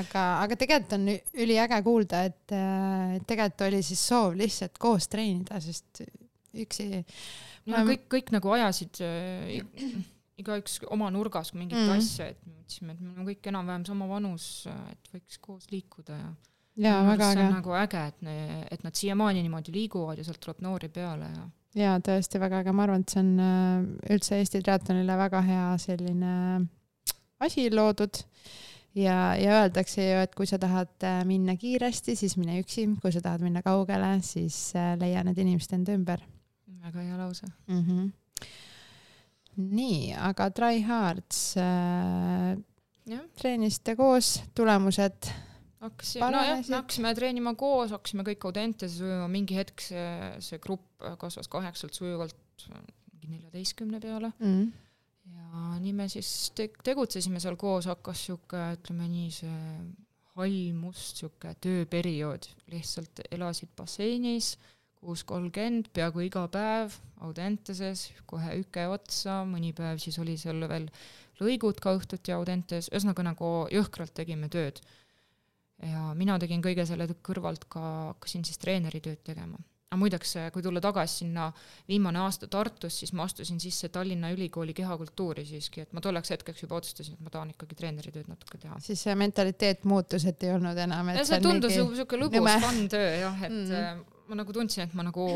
aga, aga tegelikult on üliäge kuulda, et äh, tegelikult oli siis soov lihtsalt koos treenida, sest üksi. ma... kõik, kõik nagu ajasid igaüks oma nurgas mingit mm. asja, et me mõtlesime, et me oleme kõik enam-vähem sama vanus, et võiks koos liikuda ja jaa, väga äge. nagu äge, et ne, et nad siiamaani niimoodi liiguvad ja sealt tuleb noori peale ja jaa, tõesti väga äge, ma arvan, et see on äh, üldse Eesti triatlonile väga hea selline asi loodud ja, ja öeldakse ju, et kui sa tahad äh, minna kiiresti, siis mine üksi, kui sa tahad minna kaugele, siis äh, leia need inimesed enda ümber. väga hea lause mm. -hmm nii, aga Try Hards äh,, treenisite koos, tulemused? hakkasime, nojah, me hakkasime treenima koos, hakkasime kõik Audentes ujuma, mingi hetk see, see grupp kasvas kaheksalt sujuvalt mingi neljateistkümne peale mm. ja nii me siis te tegutsesime seal koos, hakkas sihuke, ütleme nii, see hall must sihuke tööperiood, lihtsalt elasid basseinis kuus kolmkümmend peaaegu iga päev Audenteses, kohe üke otsa, mõni päev siis oli seal veel lõigud ka õhtuti Audentes, ühesõnaga nagu jõhkralt tegime tööd. ja mina tegin kõige selle kõrvalt ka, hakkasin siis treeneri tööd tegema. aga muideks, kui tulla tagasi sinna viimane aasta Tartus, siis ma astusin sisse Tallinna Ülikooli kehakultuuri siiski, et ma tolleks hetkeks juba otsustasin, et ma tahan ikkagi treeneri tööd natuke teha. siis see mentaliteet muutus, et ei olnud enam, et ja see tundus mingi... siuke lõbus fun töö jah, et mm -hmm ma nagu tundsin, et ma nagu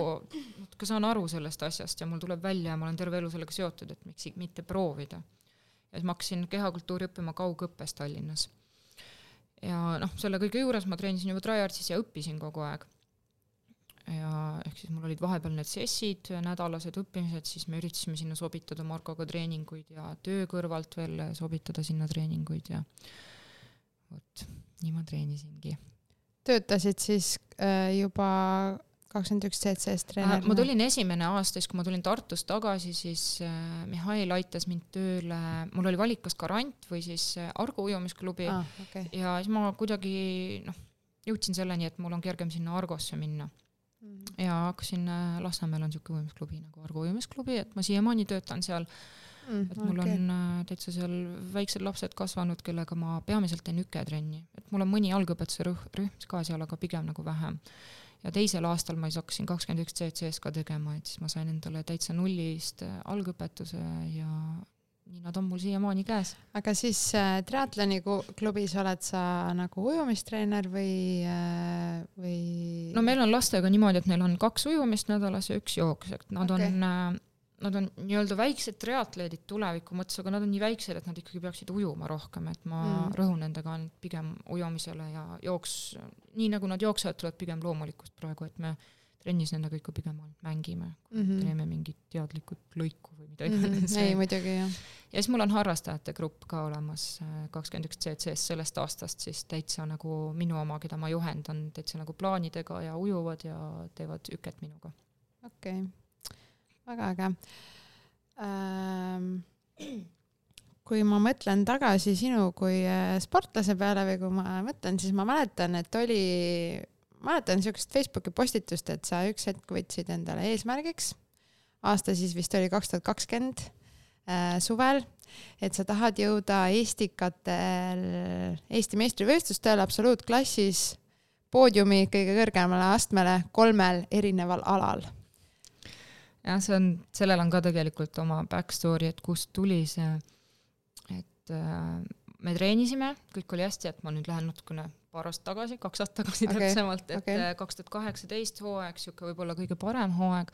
natuke saan aru sellest asjast ja mul tuleb välja ja ma olen terve elu sellega seotud, et miks mitte proovida. ja siis ma hakkasin kehakultuuri õppima kaugõppes Tallinnas. ja noh, selle kõige juures ma treenisin juba Tryhardsis ja õppisin kogu aeg. ja ehk siis mul olid vahepeal need sessid, nädalased õppimised, siis me üritasime sinna sobitada Markoga treeninguid ja töö kõrvalt veel sobitada sinna treeninguid ja vot, nii ma treenisingi. Töötasid siis äh, juba kakskümmend üks CC-s treenerina? ma tulin esimene aasta, siis kui ma tulin Tartust tagasi, siis äh, Mihhail aitas mind tööle, mul oli valik kas Garant või siis äh, Argo ujumisklubi ah, okay. ja siis ma kuidagi noh, jõudsin selleni, et mul on kergem sinna Argosse minna mm. -hmm. ja hakkasin äh,, Lasnamäel on niisugune ujumisklubi nagu Argo ujumisklubi, et ma siiamaani töötan seal mm,. et mul okay. on äh, täitsa seal väiksed lapsed kasvanud, kellega ma peamiselt teen üketrenni, et mul on mõni algõpetuse rühm, ka seal, aga pigem nagu vähem ja teisel aastal ma siis hakkasin kakskümmend üks CCS ka tegema, et siis ma sain endale täitsa nullist äh, algõpetuse ja nii nad on mul siiamaani käes. aga siis äh, triatloni klubis oled sa nagu ujumistreener või äh,, või? no meil on lastega niimoodi, et neil on kaks ujumist nädalas ja üks jooks, et nad okay. on äh, nad on nii-öelda väiksed triatleedid tuleviku mõttes, aga nad on nii väiksed, et nad ikkagi peaksid ujuma rohkem, et ma mm. rõhun nendega pigem ujumisele ja jooks, nii nagu nad jooksevad, tuleb pigem loomulikkust praegu, et me trennis nendega ikka pigem ainult mängime mm, -hmm. teeme mingit teadlikut lõiku või mida iganes mm. -hmm. ei, muidugi jah. ja siis mul on harrastajate grupp ka olemas, kakskümmend üks CC-s sellest aastast siis täitsa nagu minu oma, keda ma juhendan, täitsa nagu plaanidega ja ujuvad ja teevad üket minuga. okei okay väga äge ähm,. kui ma mõtlen tagasi sinu kui äh, sportlase peale või kui ma mõtlen, siis ma mäletan, et oli, mäletan siukest Facebooki postitust, et sa üks hetk võtsid endale eesmärgiks, aasta siis vist oli kaks tuhat kakskümmend äh, suvel, et sa tahad jõuda Estikatel, Eesti meistrivõistlustel absoluutklassis poodiumi kõige kõrgemale astmele kolmel erineval alal jah, see on, sellel on ka tegelikult oma back story, et kust tuli see, et äh, me treenisime, kõik oli hästi, et ma nüüd lähen natukene paar aastat tagasi, kaks aastat tagasi okay, täpsemalt, et äh, kaks tuhat kaheksateist hooaeg, sihuke võib-olla kõige parem hooaeg.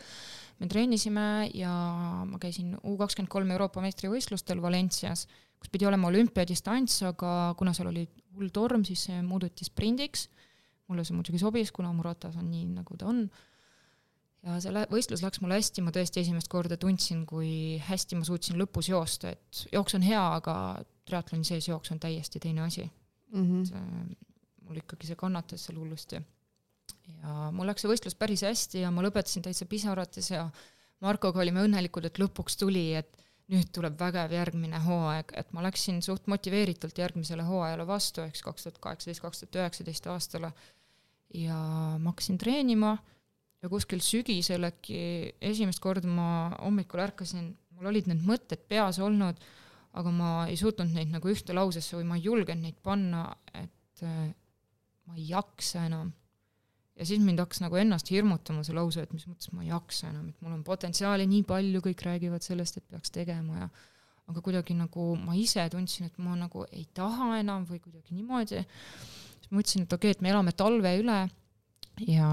me treenisime ja ma käisin U kakskümmend kolm Euroopa meistrivõistlustel Valencias, kus pidi olema olümpiadistants, aga kuna seal oli hull torm, siis see muudeti sprindiks. mulle see muidugi sobis, kuna mu ratas on nii, nagu ta on ja see võistlus läks mul hästi, ma tõesti esimest korda tundsin, kui hästi ma suutsin lõpus joosta, et jooks on hea, aga triatloni sees jooks on täiesti teine asi mm. -hmm. et äh, mul ikkagi see kannatas seal hullusti. ja mul läks see võistlus päris hästi ja ma lõpetasin täitsa pisarates ja Markoga olime õnnelikud, et lõpuks tuli, et nüüd tuleb vägev järgmine hooaeg, et ma läksin suht motiveeritult järgmisele hooajale vastu, ehk siis kaks tuhat kaheksateist, kaks tuhat üheksateist aastale. ja ma hakkasin treenima ja kuskil sügisel äkki esimest korda ma hommikul ärkasin, mul olid need mõtted peas olnud, aga ma ei suutnud neid nagu ühte lausesse või ma ei julgenud neid panna, et äh, ma ei jaksa enam. ja siis mind hakkas nagu ennast hirmutama see lause, et mis mõttes ma ei jaksa enam, et mul on potentsiaali nii palju, kõik räägivad sellest, et peaks tegema ja aga kuidagi nagu ma ise tundsin, et ma nagu ei taha enam või kuidagi niimoodi. siis ma mõtlesin, et okei okay,, et me elame talve üle ja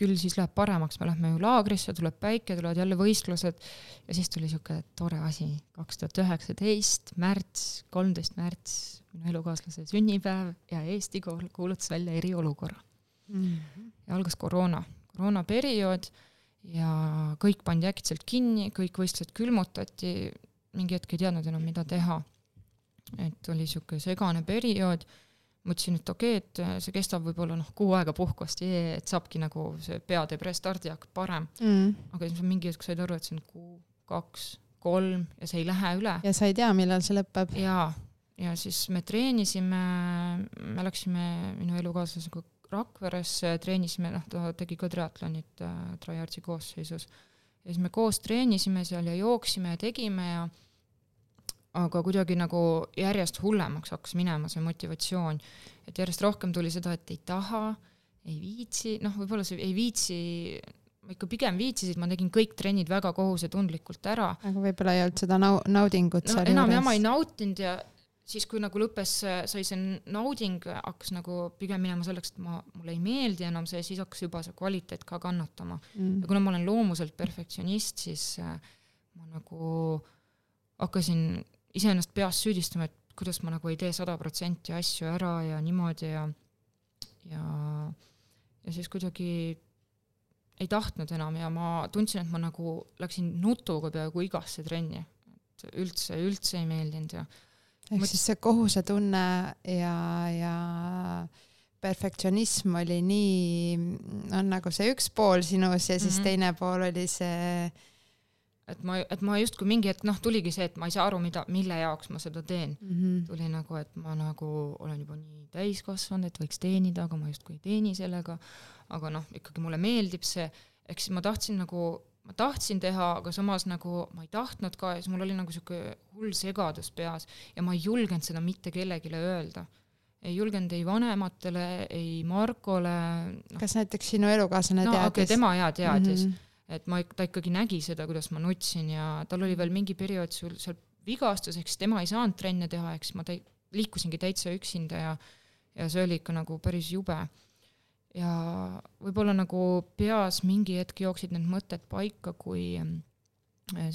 küll siis läheb paremaks, me lähme ju laagrisse, tuleb päike, tulevad jälle võistlused ja siis tuli niisugune tore asi, kaks tuhat üheksateist, märts, kolmteist märts, minu elukaaslase sünnipäev ja Eesti kool kuulutas välja eriolukorra mm. -hmm. ja algas koroona, koroonaperiood ja kõik pandi äkitselt kinni, kõik võistlused külmutati, mingi hetk ei teadnud enam, mida teha. et oli niisugune segane periood mõtlesin, et okei okay,, et äh, see kestab võib-olla noh, kuu aega puhkust, et saabki nagu see pea teeb restardi ja hakkab parem mm.. aga siis mingi hetk sain aru, et see on kuu, kaks, kolm ja see ei lähe üle. ja sa ei tea, millal see lõpeb. jaa, ja siis me treenisime, me läksime minu elukaaslasega Rakveresse, treenisime, noh, ta tegi ka triatlonit äh, Tryhardsi koosseisus. ja siis me koos treenisime seal ja jooksime ja tegime ja aga kuidagi nagu järjest hullemaks hakkas minema see motivatsioon, et järjest rohkem tuli seda, et ei taha, ei viitsi, noh, võib-olla see ei viitsi, ma ikka pigem viitsisin, ma tegin kõik trennid väga kohusetundlikult ära. aga võib-olla ei olnud seda nau-, naudingut no, seal enam juures? ma ei nautinud ja siis, kui nagu lõppes, sai see nauding, hakkas nagu pigem minema selleks, et ma, mulle ei meeldi enam see, siis hakkas juba see kvaliteet ka kannatama mm.. ja kuna ma olen loomuselt perfektsionist, siis äh, ma nagu hakkasin iseennast peas süüdistama, et kuidas ma nagu ei tee sada protsenti asju ära ja niimoodi ja ja, ja siis kuidagi ei tahtnud enam ja ma tundsin, et ma nagu läksin nutuga peaaegu igasse trenni. et üldse, üldse ei meeldinud ja ehk Mõt- siis see kohusetunne ja, ja perfektsionism oli nii, on nagu see üks pool sinus ja siis Mhm. teine pool oli see et ma, et ma justkui mingi hetk noh, tuligi see, et ma ei saa aru, mida, mille jaoks ma seda teen. mm. -hmm. tuli nagu, et ma nagu olen juba nii täiskasvanud, et võiks teenida, aga ma justkui ei teeni sellega. aga noh, ikkagi mulle meeldib see, ehk siis ma tahtsin nagu, ma tahtsin teha, aga samas nagu ma ei tahtnud ka ja siis mul oli nagu sihuke hull segadus peas ja ma ei julgenud seda mitte kellelegi öelda. ei julgenud ei vanematele, ei Markole no, kas näiteks sinu elukaaslane no okei okay,, teadis? tema jaa teadis mm. -hmm. Et ma, ta ikkagi nägi seda, kuidas ma nutsin ja tal oli veel mingi periood sul seal vigastus, siis tema ei saanud trenne teha, siis ma täi-, liikusingi täitsa üksinda ja ja see oli ikka nagu päris jube. ja võib-olla nagu peas mingi hetk jooksid need mõtted paika, kui mm,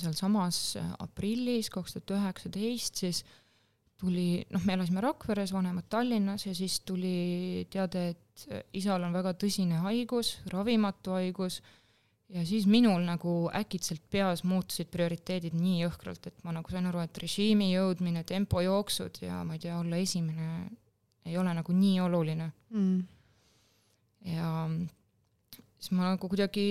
sealsamas aprillis kaks tuhat üheksateist siis tuli, noh, me elasime Rakveres, vanemad Tallinnas ja siis tuli teade, et isal on väga tõsine haigus, ravimatu haigus, ja siis minul nagu äkitselt peas muutusid prioriteedid nii jõhkralt, et ma nagu sain aru, et režiimi jõudmine, tempojooksud ja ma ei tea, olla esimene ei ole nagu nii oluline mm. ja siis ma nagu kuidagi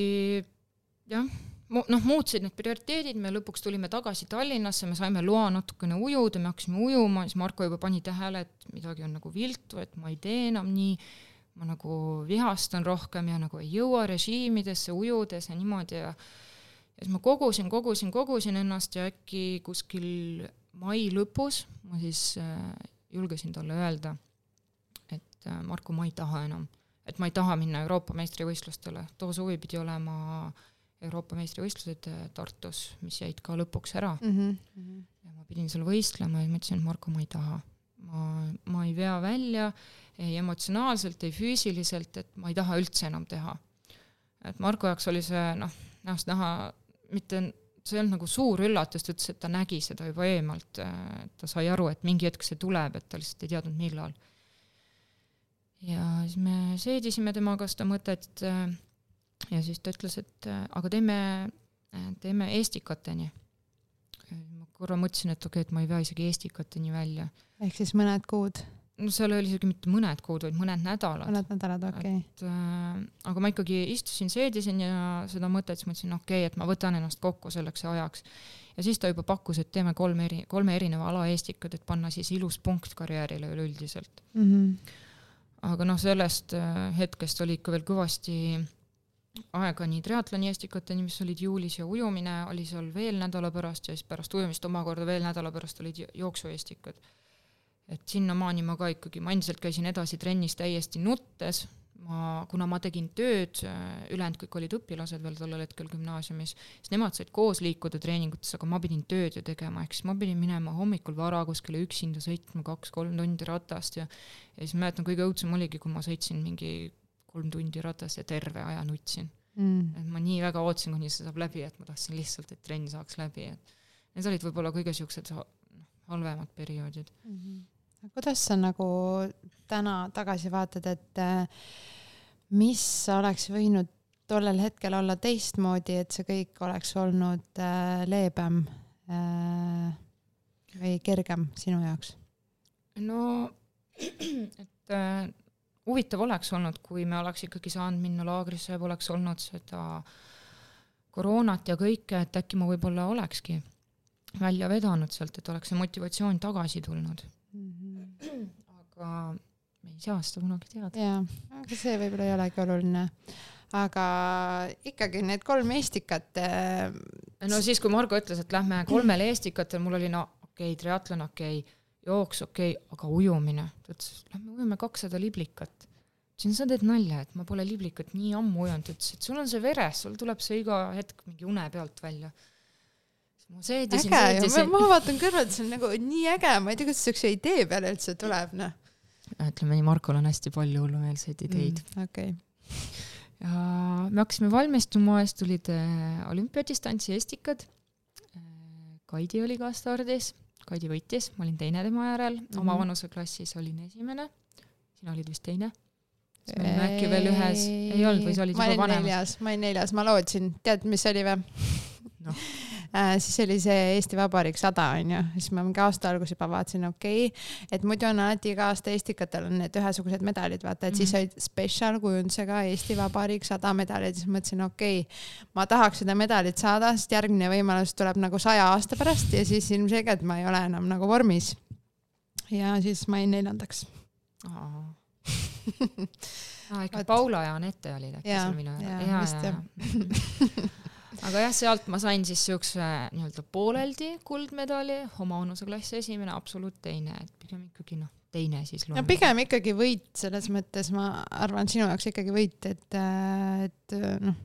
jah, noh, muutusid need prioriteedid, me lõpuks tulime tagasi Tallinnasse, me saime loa natukene ujuda, me hakkasime ujuma, siis Marko juba pani tähele, et midagi on nagu viltu, et ma ei tee enam nii, ma nagu vihastan rohkem ja nagu ei jõua režiimidesse ujudes ja niimoodi ja ja siis ma kogusin, kogusin, kogusin ennast ja äkki kuskil mai lõpus ma siis äh, julgesin talle öelda, et äh, Marko, ma ei taha enam et ma ei taha minna Euroopa meistrivõistlustele, too suvi pidi olema Euroopa meistrivõistlused äh, Tartus, mis jäid ka lõpuks ära Mm -hmm. ja ma pidin seal võistlema ja ma ütlesin, et Marko, ma ei taha. Ma, ma ei vea välja ei emotsionaalselt, ei füüsiliselt, et ma ei taha üldse enam teha. et Marko jaoks oli see noh, näost näha, mitte, see ei olnud nagu suur üllatus, ta ütles, et ta nägi seda juba eemalt, ta sai aru, et mingi hetk see tuleb, et ta lihtsalt ei teadnud, millal ja siis me seedisime temaga seda mõtet ja siis ta ütles, et aga teeme, teeme Estikateni. Korra mõtlesin, et okei okay,, et ma ei vea isegi Estikateni välja. ehk siis mõned kuud? no seal oli isegi mitte mõned kuud, vaid mõned nädalad. mõned nädalad, okei okay.. et äh, aga ma ikkagi istusin, seedisin ja seda mõtet, siis mõtlesin, okei okay,, et ma võtan ennast kokku selleks ajaks. ja siis ta juba pakkus, et teeme kolm eri, kolme erineva ala Estikat, et panna siis ilus punkt karjäärile üleüldiselt mm. -hmm aga noh, sellest hetkest oli ikka veel kõvasti aega nii triatloni Estikateni, mis olid juulis ja ujumine oli seal veel nädala pärast ja siis pärast ujumist omakorda veel nädala pärast olid jooksuestikad. et sinnamaani ma ka ikkagi, ma endiselt käisin edasi trennis täiesti nuttes, ma, kuna ma tegin tööd, ülejäänud kõik olid õpilased veel tollel hetkel gümnaasiumis, siis nemad said koos liikuda treeningutes, aga ma pidin tööd ju tegema, ehk siis ma pidin minema hommikul vara kuskile üksinda sõitma kaks-kolm tundi ratast ja ja siis mäletan, kõige õudsem oligi, kui ma sõitsin mingi kolm tundi ratas ja terve aja nutsin mm.. et ma nii väga ootasin, kuni see saab läbi, et ma tahtsin lihtsalt, et trenn saaks läbi, et need olid võib-olla kõige siuksed noh, halvemad perioodid mm. -hmm. kuidas sa nagu täna tagasi vaatad, et äh, mis oleks võinud tollel hetkel olla teistmoodi, et see kõik oleks olnud äh, leebem äh, või kergem sinu jaoks? no et huvitav oleks olnud, kui me oleks ikkagi saanud minna laagrisse ja poleks olnud seda koroonat ja kõike, et äkki ma võib-olla olekski välja vedanud sealt, et oleks see motivatsioon tagasi tulnud mm. -hmm. aga me ei saa seda kunagi teada. jaa, aga see võib-olla ei olegi oluline. aga ikkagi need kolm Eestikat äh,. no siis, kui Margo ütles, et lähme kolmele Eestikatel, mul oli no okei okay,, triatlon okei okay,, jooks okei okay,, aga ujumine, ta ütles, lähme ujume kakssada liblikat. ütlesin, sa teed nalja, et ma pole liblikat nii ammu ujunud, ta ütles, et sul on see veres, sul tuleb see iga hetk mingi une pealt välja. ma seedisin, seedisin. ma vaatan kõrvalt, see on nagu nii äge, ma ei tea, kust siukse idee peale üldse tuleb, noh. ütleme nii, Markol on hästi palju hullumeelseid ideid mm,. okei okay. ja me hakkasime valmistuma, siis tulid äh, olümpiadistantsi Estikad. Kaidi oli ka stardis, Kaidi võitis, ma olin teine tema järel mm, -hmm. oma Mhm. vanuseklassis olin esimene, sina olid vist teine. siis me olime äkki veel ühes, ei olnud või sa olid ma juba olin vanem? neljas, ma olin neljas, ma lootsin, tead, mis oli või Noh. äh,? siis oli see Eesti Vabariik sada onju, siis ma mingi aasta alguses juba vaatasin, okei okay,, et muidu on alati iga aasta Estikatel on need ühesugused medalid, vaata, et mm -hmm. siis Mhm. olid spetsiaalkujundusega Eesti Vabariik sada medalit, siis mõtlesin, okei okay,, ma tahaks seda medalit saada, sest järgmine võimalus tuleb nagu saja aasta pärast ja siis ilmselgelt ma ei ole enam nagu vormis. ja siis ma jäin neljandaks. aa, ikka Vot. Paula ja Anette olid äkki Jaa, seal minu jaa, järel, vist ja, ja, aga jah, sealt ma sain siis siukse nii-öelda pooleldi kuldmedali, oma vanuseklassi esimene, absoluut teine, et pigem ikkagi noh, teine siis no pigem ikkagi võit, selles mõttes ma arvan, sinu jaoks ikkagi võit, et, et noh,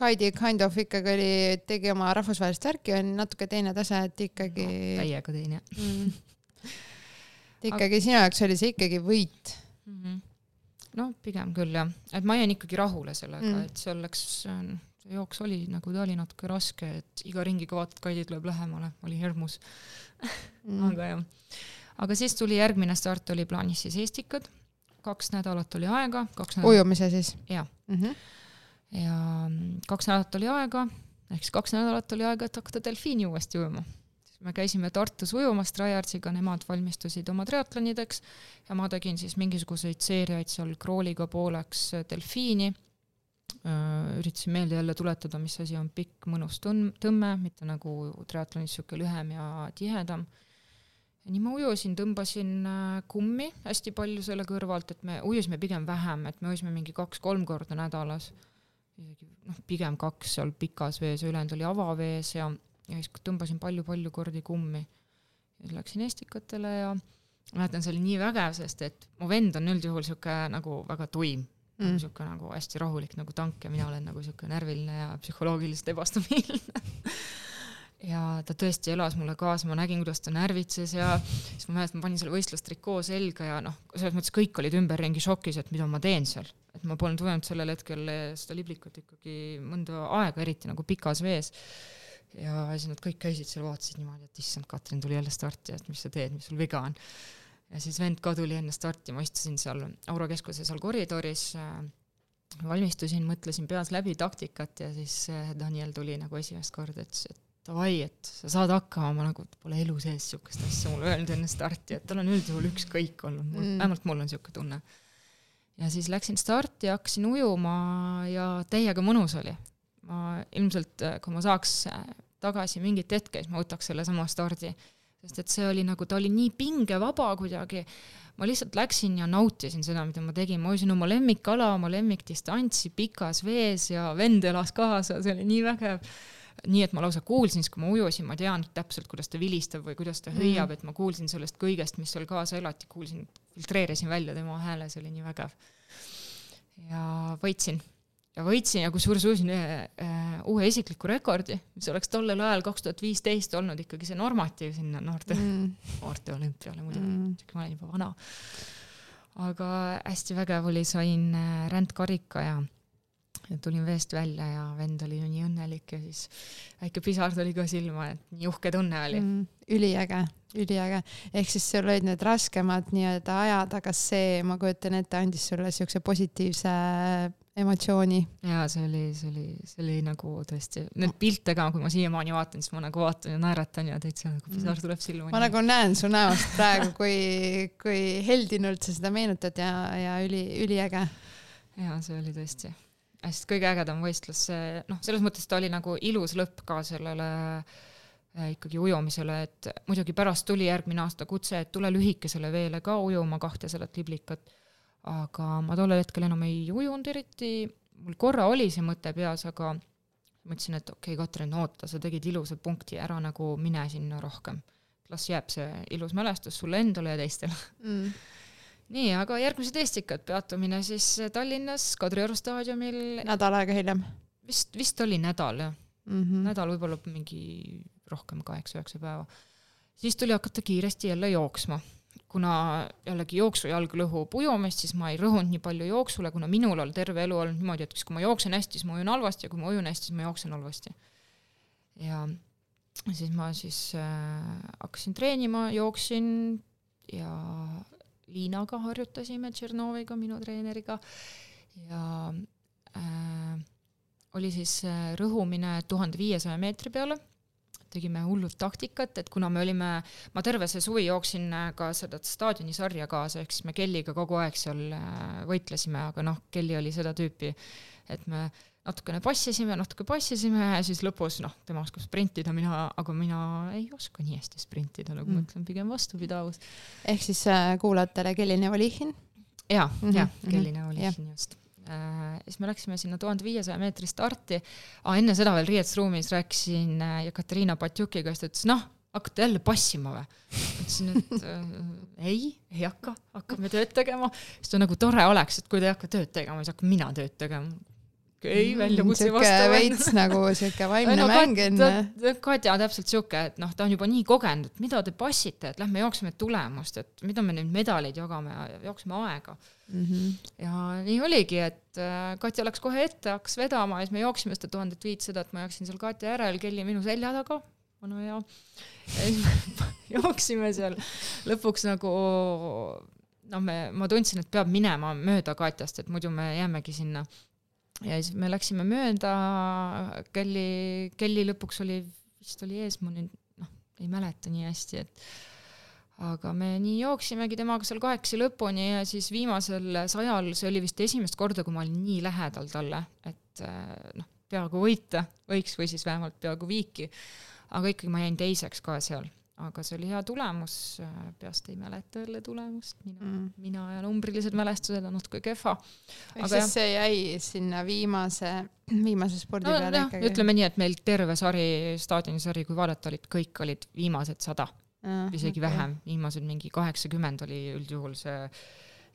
Kaidi kind of ikkagi oli, tegi oma rahvusvahelist värki, on natuke teine tase, et ikkagi no,, täiega teine mm, ikkagi sinu jaoks oli see ikkagi võit. mm. -hmm. no pigem küll jah, et ma jäin ikkagi rahule sellega Mm. et seal läks, see jooks oli nagu ta oli natuke raske, et iga ringiga vaatad, Kaidi tuleb lähemale, oli hirmus mm., aga jah. aga siis tuli järgmine start, oli plaanis siis Eestikad, kaks nädalat oli aega, kaks nädalat ujumise siis? Jaa. mm. -hmm. ja kaks nädalat oli aega, ehk siis kaks nädalat oli aega, et hakata delfiini uuesti ujuma. siis me käisime Tartus ujumas Tryhardsiga, nemad valmistusid oma triatlonideks ja ma tegin siis mingisuguseid seeriaid seal krooliga pooleks äh, delfiini. Üritasin meelde jälle tuletada, mis asi on pikk mõnus tõmm-, tõmme, mitte nagu triatlonis sihuke lühem ja tihedam. nii ma ujusin, tõmbasin äh, kummi hästi palju selle kõrvalt, et me ujusime pigem vähem, et me ujusime mingi kaks-kolm korda nädalas isegi noh, pigem kaks seal pikas vees ülejäänud oli avavees ja, ja siis tõmbasin palju-palju kordi kummi. läksin Estikatele ja mäletan, see oli nii vägev, sest et mu vend on üldjuhul sihuke nagu väga tuim mm., sihuke nagu hästi rahulik nagu tank ja mina olen nagu sihuke närviline ja psühholoogiliselt ebastabiilne. ja ta tõesti elas mulle kaasa, ma nägin, kuidas ta närvitses ja siis ma mäletan, ma panin selle võistlustrikoo selga ja noh, selles mõttes kõik olid ümberringi šokis, et mida ma teen seal. et ma polnud ujunud sellel hetkel seda liblikut ikkagi mõnda aega, eriti nagu pikas vees. ja siis nad kõik käisid seal, vaatasid niimoodi, et issand, Katrin tuli jälle starti, et mis sa teed, mis sul viga on. Ja siis vend ka tuli enne starti, ma istusin seal Auro keskuse seal koridoris äh, valmistusin, mõtlesin peas läbi taktikat ja siis äh, Daniel tuli nagu esimest korda, ütles, et davai, et sa saad hakkama, ma nagu pole elu sees niisugust asja mulle öelnud enne starti, et tal on üldjuhul ükskõik olnud, mul Mm. vähemalt mul on niisugune tunne. ja siis läksin starti, hakkasin ujuma ja täiega mõnus oli. ma ilmselt, kui ma saaks äh, tagasi mingit hetke, siis ma võtaks sellesama stardi, sest et see oli nagu, ta oli nii pingevaba kuidagi ma lihtsalt läksin ja nautisin seda, mida ma tegin, ma ujusin oma lemmikala, oma lemmikdistantsi pikas vees ja vend elas kaasa, see oli nii vägev. nii et ma lausa kuulsin, siis kui ma ujusin, ma tean täpselt, kuidas ta vilistab või kuidas ta hüüab mm., et ma kuulsin sellest kõigest, mis seal kaasa elati, kuulsin, filtreerisin välja tema hääle, see oli nii vägev. ja võitsin ja võitsin ja kusjuures ujusin ühe äh, uue isikliku rekordi, mis oleks tollel ajal kaks tuhat viisteist olnud ikkagi see normatiiv sinna noorte Mm. noorte olümpiale muidugi Mm. ma olen juba vana. aga hästi vägev oli, sain äh, rändkarika ja, ja tulin veest välja ja vend oli ju nii õnnelik ja siis väike pisar tuli ka silma, et nii uhke tunne oli mm,. üliäge, üliäge. ehk siis sul olid need raskemad nii-öelda ajad, aga see, ma kujutan ette, andis sulle siukse positiivse emotsiooni. ja see oli, see oli, see oli nagu tõesti, neid pilte ka, kui ma siiamaani vaatan, siis ma nagu vaatan ja naeratan ja täitsa nagu pisar tuleb silma. ma nagu näen su näost praegu, kui, kui heldinult sa seda meenutad ja, ja üli, üliäge. ja see oli tõesti hästi kõige ägedam võistlus, see noh, selles mõttes ta oli nagu ilus lõpp ka sellele äh, ikkagi ujumisele, et muidugi pärast tuli järgmine aasta kutse, et tule lühikesele veele ka ujuma kahtesadat liblikat. Aga ma tollel hetkel enam ei ujunud eriti, mul korra oli see mõte peas, aga mõtlesin, et okei okay,, Katrin, oota, sa tegid ilusa punkti, ära nagu mine sinna rohkem. las jääb see ilus mälestus sulle endale ja teistele Mm. nii, aga järgmised Eestikad, peatumine siis Tallinnas Kadrioru staadiumil, nädal aega hiljem vist, vist oli nädal jah mm. -hmm. nädal võib-olla mingi rohkem kaheksa-üheksa päeva. siis tuli hakata kiiresti jälle jooksma. Kuna jällegi jooksujalg lõhub ujumist, siis ma ei rõhunud nii palju jooksule, kuna minul on terve elu olnud niimoodi, et kui ma jooksen hästi, siis ma ujun halvasti ja kui ma ujun hästi, siis ma jooksen halvasti. ja siis ma siis äh, hakkasin treenima, jooksin ja Liinaga harjutasime, Tšernoviga, minu treeneriga ja äh, oli siis äh, rõhumine tuhande viiesaja meetri peale tegime hullult taktikat, et kuna me olime, ma terve see suvi jooksin äh, ka seda staadionisarja kaasa, ehk siis me Kelliga kogu aeg seal äh, võitlesime, aga noh, Kelly oli seda tüüpi, et me natukene passisime, natuke passisime ja siis lõpus noh, tema oskas sprintida, mina, aga mina ei oska nii hästi sprintida, nagu mm. ma ütlen, pigem vastupidavus. ehk siis äh, kuulajatele Kelline Valihin? jaa mm, -hmm. jah, Kelline Valihin yeah. just Äh, siis me läksime sinna tuhande viiesaja meetri starti ah,. enne seda veel riietusruumis rääkisin äh, Katariina Patjukiga, siis ta ütles, noh, hakkate jälle passima või? ütlesin, et äh, ei, ei hakka, hakkame tööd tegema. siis ta nagu tore oleks, et kui te ei hakka tööd tegema, siis hakkan mina tööd tegema okei okay,, väljakutse mm, vastu. veits nagu siuke vaimne no, mäng enne. Katja on täpselt siuke, et noh, ta on juba nii kogenud, et mida te passite, et lähme jookseme tulemust, et mida me nüüd medaleid jagame ja jookseme aega mm. -hmm. ja nii oligi, et äh, Katja läks kohe ette, hakkas vedama ja siis me jooksime seda tuhandet viitsadat, ma jooksin seal Katja järel, Kelly minu selja taga, vana hea. ja siis me jooksime seal lõpuks nagu noh, me, ma tundsin, et peab minema mööda Katjast, et muidu me jäämegi sinna ja siis me läksime mööda, Kelly, Kelly lõpuks oli, vist oli ees, ma nüüd noh, ei mäleta nii hästi, et aga me nii jooksimegi temaga seal kahekesi lõpuni ja siis viimasel sajal, see oli vist esimest korda, kui ma olin nii lähedal talle, et noh, peaaegu võita võiks või siis vähemalt peaaegu viiki. aga ikkagi ma jäin teiseks ka seal aga see oli hea tulemus, peast ei mäleta jälle tulemust, mina mm., mina ja numbrilised mälestused on natuke kehva. ehk siis jah. see jäi sinna viimase, viimase spordi no, peale ikkagi? ütleme nii, et meil terve sari, staadionisari, kui vaadata, olid kõik olid viimased sada ah,, isegi okay. vähem, viimased mingi kaheksakümmend oli üldjuhul see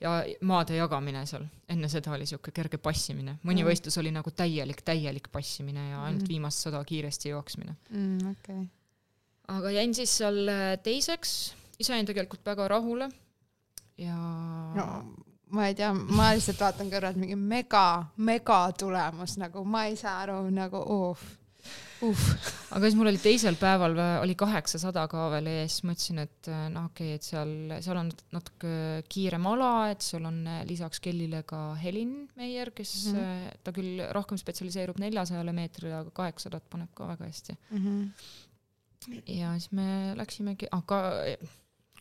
ja maade jagamine seal, enne seda oli siuke kerge passimine, mõni mm. võistlus oli nagu täielik, täielik passimine ja ainult mm. viimast sada kiiresti jooksmine mm,. Okay aga jäin siis seal äh, teiseks, ise jäin tegelikult väga rahule ja no ma ei tea, ma lihtsalt vaatan kõrvalt mingi mega, mega tulemus, nagu ma ei saa aru nagu uh, uh. aga siis mul oli teisel päeval oli kaheksasada ka veel ees, mõtlesin, et äh, noh, okei okay,, et seal, seal on natuke kiirem ala, et seal on äh, lisaks Kellile ka Helin Meier, kes mm, -hmm. ta küll rohkem spetsialiseerub neljasajale meetrile, aga kaheksasadat paneb ka väga hästi mm. -hmm ja siis me läksimegi, aga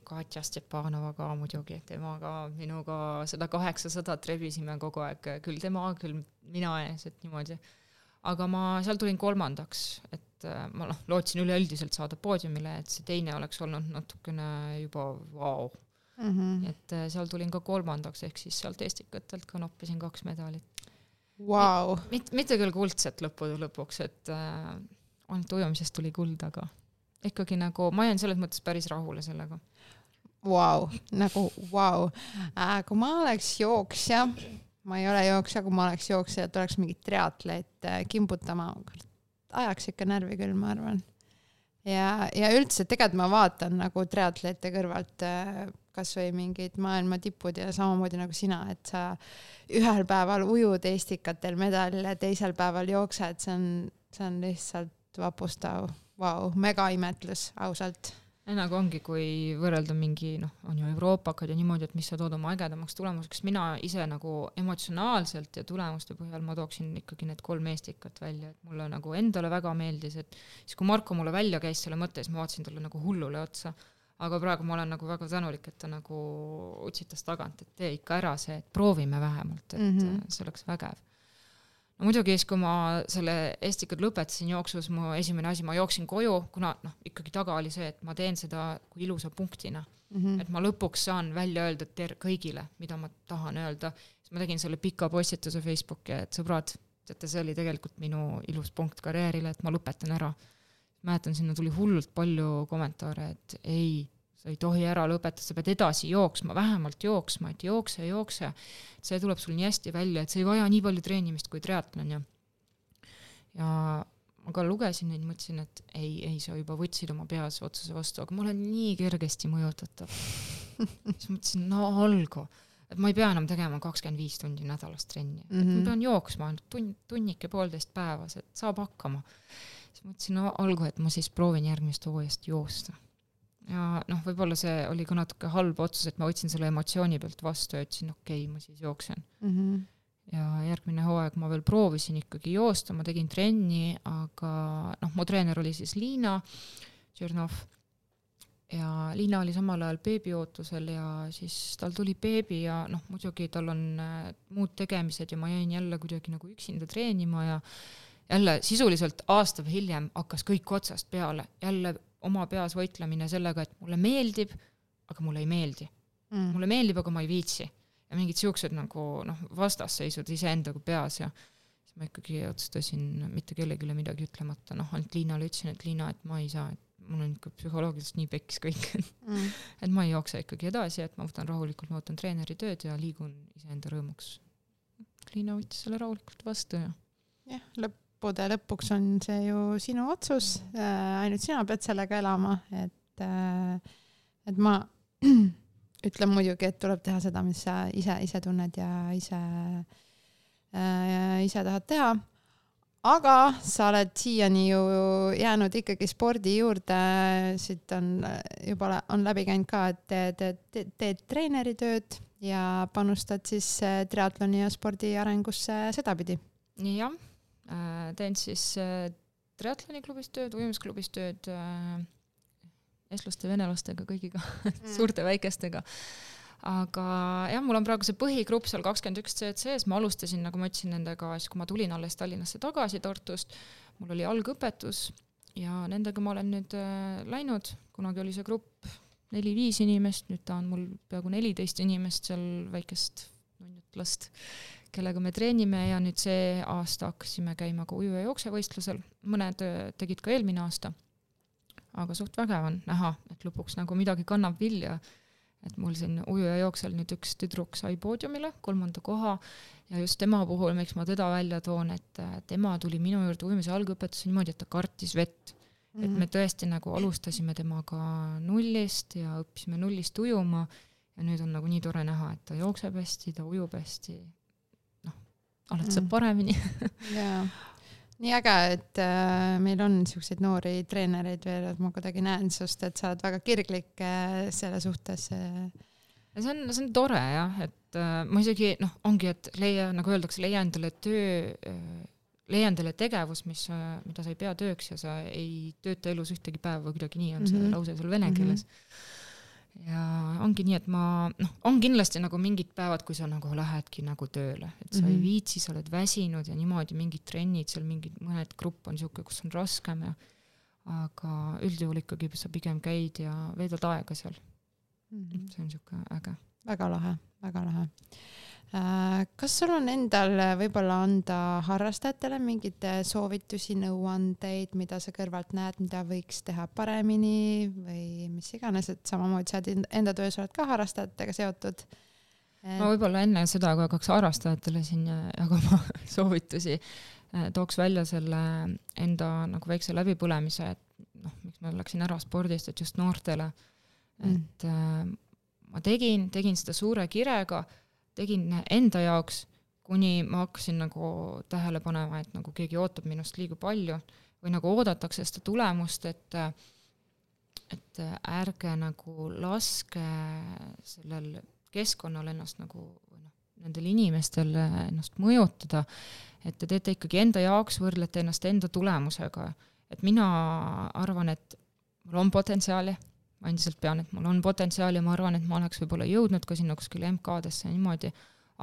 Katja Stepanova ka muidugi, temaga, minuga seda kaheksasadat rebisime kogu aeg, küll tema, küll mina ees, et niimoodi. aga ma seal tulin kolmandaks, et äh, ma noh, lootsin üleüldiselt saada poodiumile, et see teine oleks olnud natukene juba vau wow. mm. -hmm. et äh, seal tulin ka kolmandaks, ehk siis sealt estikatelt ka noppisin kaks medalit wow.. mitte, mitte küll kuldset lõppude lõpuks, et äh, ainult ujumisest tuli kuld, aga ikkagi nagu ma jään selles mõttes päris rahule sellega. Vau, nagu vau. Äh,, kui ma oleks jooksja, ma ei ole jooksja, kui ma oleks jooksja, et oleks mingit triatleet äh, kimbutama, ajaks ikka närvi küll, ma arvan. ja, ja üldse tegelikult ma vaatan nagu triatleete kõrvalt äh, kasvõi mingid maailma tipud ja samamoodi nagu sina, et sa ühel päeval ujud Estikatel medalile, teisel päeval jooksed, see on, see on lihtsalt vapustav vau, megaimetlus, ausalt nagu ongi, kui võrrelda mingi noh, on ju euroopakad ja niimoodi, et mis sa tood oma ägedamaks tulemuseks, mina ise nagu emotsionaalselt ja tulemuste põhjal ma tooksin ikkagi need kolm Eestikat välja, et mulle nagu endale väga meeldis, et siis kui Marko mulle välja käis selle mõtte, siis ma vaatasin talle nagu hullule otsa. aga praegu ma olen nagu väga tänulik, et ta nagu utsitas tagant, et tee ikka ära see, et proovime vähemalt, et mm -hmm. see oleks vägev no muidugi siis, kui ma selle Estikad lõpetasin jooksus, mu esimene asi, ma jooksin koju, kuna noh, ikkagi taga oli see, et ma teen seda kui ilusa punktina mm. -hmm. et ma lõpuks saan välja öelda ter-, kõigile, mida ma tahan öelda. siis ma tegin selle pika postituse Facebooki, et sõbrad, teate, see oli tegelikult minu ilus punkt karjäärile, et ma lõpetan ära. mäletan, sinna tuli hullult palju kommentaare, et ei sa ei tohi ära lõpetada, sa pead edasi jooksma, vähemalt jooksma, et jookse, jookse. see tuleb sul nii hästi välja, et see ei vaja nii palju treenimist kui triatlon ja ja ma ka lugesin neid, mõtlesin, et ei, ei, sa juba võtsid oma peas otsuse vastu, aga ma olen nii kergesti mõjutatav siis mõtlesin, no olgu, et ma ei pea enam tegema kakskümmend viis tundi nädalas trenni mm, -hmm. et ma mhm. pean jooksma ainult tund, tunnike, poolteist päevas, et saab hakkama siis mõtlesin no, algul, et ma siis proovin järgmisest hooajast joosta. Ja noh, võib-olla see oli ka natuke halb otsus, et ma võtsin selle emotsiooni pealt vastu ja ütlesin, okei okay,, ma siis jooksen mm. -hmm. ja järgmine hooaeg ma veel proovisin ikkagi joosta, ma tegin trenni, aga noh, mu treener oli siis Liina Tšernov ja Liina oli samal ajal beebiootusel ja siis tal tuli beebi ja noh, muidugi tal on äh, muud tegemised ja ma jäin jälle kuidagi nagu üksinda treenima ja jälle sisuliselt aasta hiljem hakkas kõik otsast peale, jälle oma peas võitlemine sellega, et mulle meeldib, aga mulle ei meeldi mm.. mulle meeldib, aga ma ei viitsi. ja mingid siuksed nagu noh, vastasseisud iseendaga peas ja siis ma ikkagi otsustasin mitte kellelegi midagi ütlemata, noh, ainult Liinale ütlesin, et Liina, et ma ei saa, et mul on ikka psühholoogiliselt nii pekkis kõik mm. et ma ei jookse ikkagi edasi, et ma võtan rahulikult, ma võtan treeneri tööd ja liigun iseenda rõõmuks. Liina võttis selle rahulikult vastu ja. jah, lõppude lõpuks on see ju sinu otsus äh,, ainult sina pead sellega elama, et äh,, et ma ütlen muidugi, et tuleb teha seda, mis sa ise, ise tunned ja ise äh,, ise tahad teha. Aga sa oled siiani ju jäänud ikkagi spordi juurde, siit on juba on läbi käinud ka, et teed, teed, teed treeneritööd ja panustad siis äh, triatloni ja spordi arengusse sedapidi. jah, äh, teen siis äh, triatloniklubis tööd, ujumisklubis tööd, eestlaste, venelastega, kõigiga mm. suurte, väikestega. Aga jah, mul on praegu see põhigrupp seal kakskümmend üks CC-s, ma alustasin, nagu ma ütlesin, nendega siis, kui ma tulin alles Tallinnasse tagasi Tartust, mul oli algõpetus ja nendega ma olen nüüd äh, läinud, kunagi oli see grupp neli-viis inimest, nüüd ta on mul peaaegu neliteist inimest, seal väikest nunnut last, kellega me treenime ja nüüd see aasta hakkasime käima ka uju- ja jooksevõistlusel, mõned äh, tegid ka eelmine aasta. aga suht vägev on näha, et lõpuks nagu midagi kannab vilja. Et mul siin ujuja jooksel nüüd üks tüdruk sai poodiumile, kolmanda koha, ja just tema puhul, miks ma teda välja toon, et äh, tema tuli minu juurde ujumise algõpetusse niimoodi, et ta kartis vett. Et me mhm. tõesti nagu alustasime temaga nullist ja õppisime nullist ujuma. Ja nüüd on nagu nii tore näha, et ta jookseb hästi, ta ujub hästi, alati saab mhm. paremini jaa nii äge, et äh, meil on siukseid noori treenereid veel, et ma kuidagi näen sinust, et sa oled väga kirglik äh, selle suhtes äh. see on, see on tore jah, et äh, ma isegi noh, ongi, et leia, nagu öeldakse, leia endale töö äh,, leia endale tegevus, mis, äh, mida sa ei pea tööks ja sa ei tööta elus ühtegi päeva, kuidagi nii on mm -hmm. see mhm. lause seal vene keeles mm. -hmm ja ongi nii, et ma noh, on kindlasti nagu mingid päevad, kui sa nagu lähedki nagu tööle, et sa mm -hmm. ei mhm. viitsi, sa oled väsinud ja niimoodi mingid trennid seal mingid, mõned grupp on siuke, kus on raskem ja aga üldjuhul ikkagi sa pigem käid ja veedad aega seal mm. -hmm. see on siuke äge. väga lahe, väga lahe kas sul on endal võib-olla anda harrastajatele mingeid soovitusi, nõuandeid, mida sa kõrvalt näed, mida võiks teha paremini või mis iganes, et samamoodi sa enda töös oled ka harrastajatega seotud et...? ma võib-olla enne seda, kui hakkaks harrastajatele siin jagama soovitusi, äh, tooks välja selle enda nagu väikse läbipõlemise, et noh, miks ma läksin ära spordist, et just noortele, mm. et mm. äh, ma tegin, tegin seda suure kirega tegin enda jaoks, kuni ma hakkasin nagu tähele panema, et nagu keegi ootab minust liiga palju või nagu oodatakse seda tulemust, et et ärge nagu laske sellel keskkonnal ennast nagu või noh, nendel inimestel ennast mõjutada, et te teete ikkagi enda jaoks, võrdlete ennast enda tulemusega. et mina arvan, et mul on potentsiaali ma endiselt pean, et mul on potentsiaali ma arvan, et ma oleks võib-olla jõudnud ka sinna kuskile MK-desse niimoodi,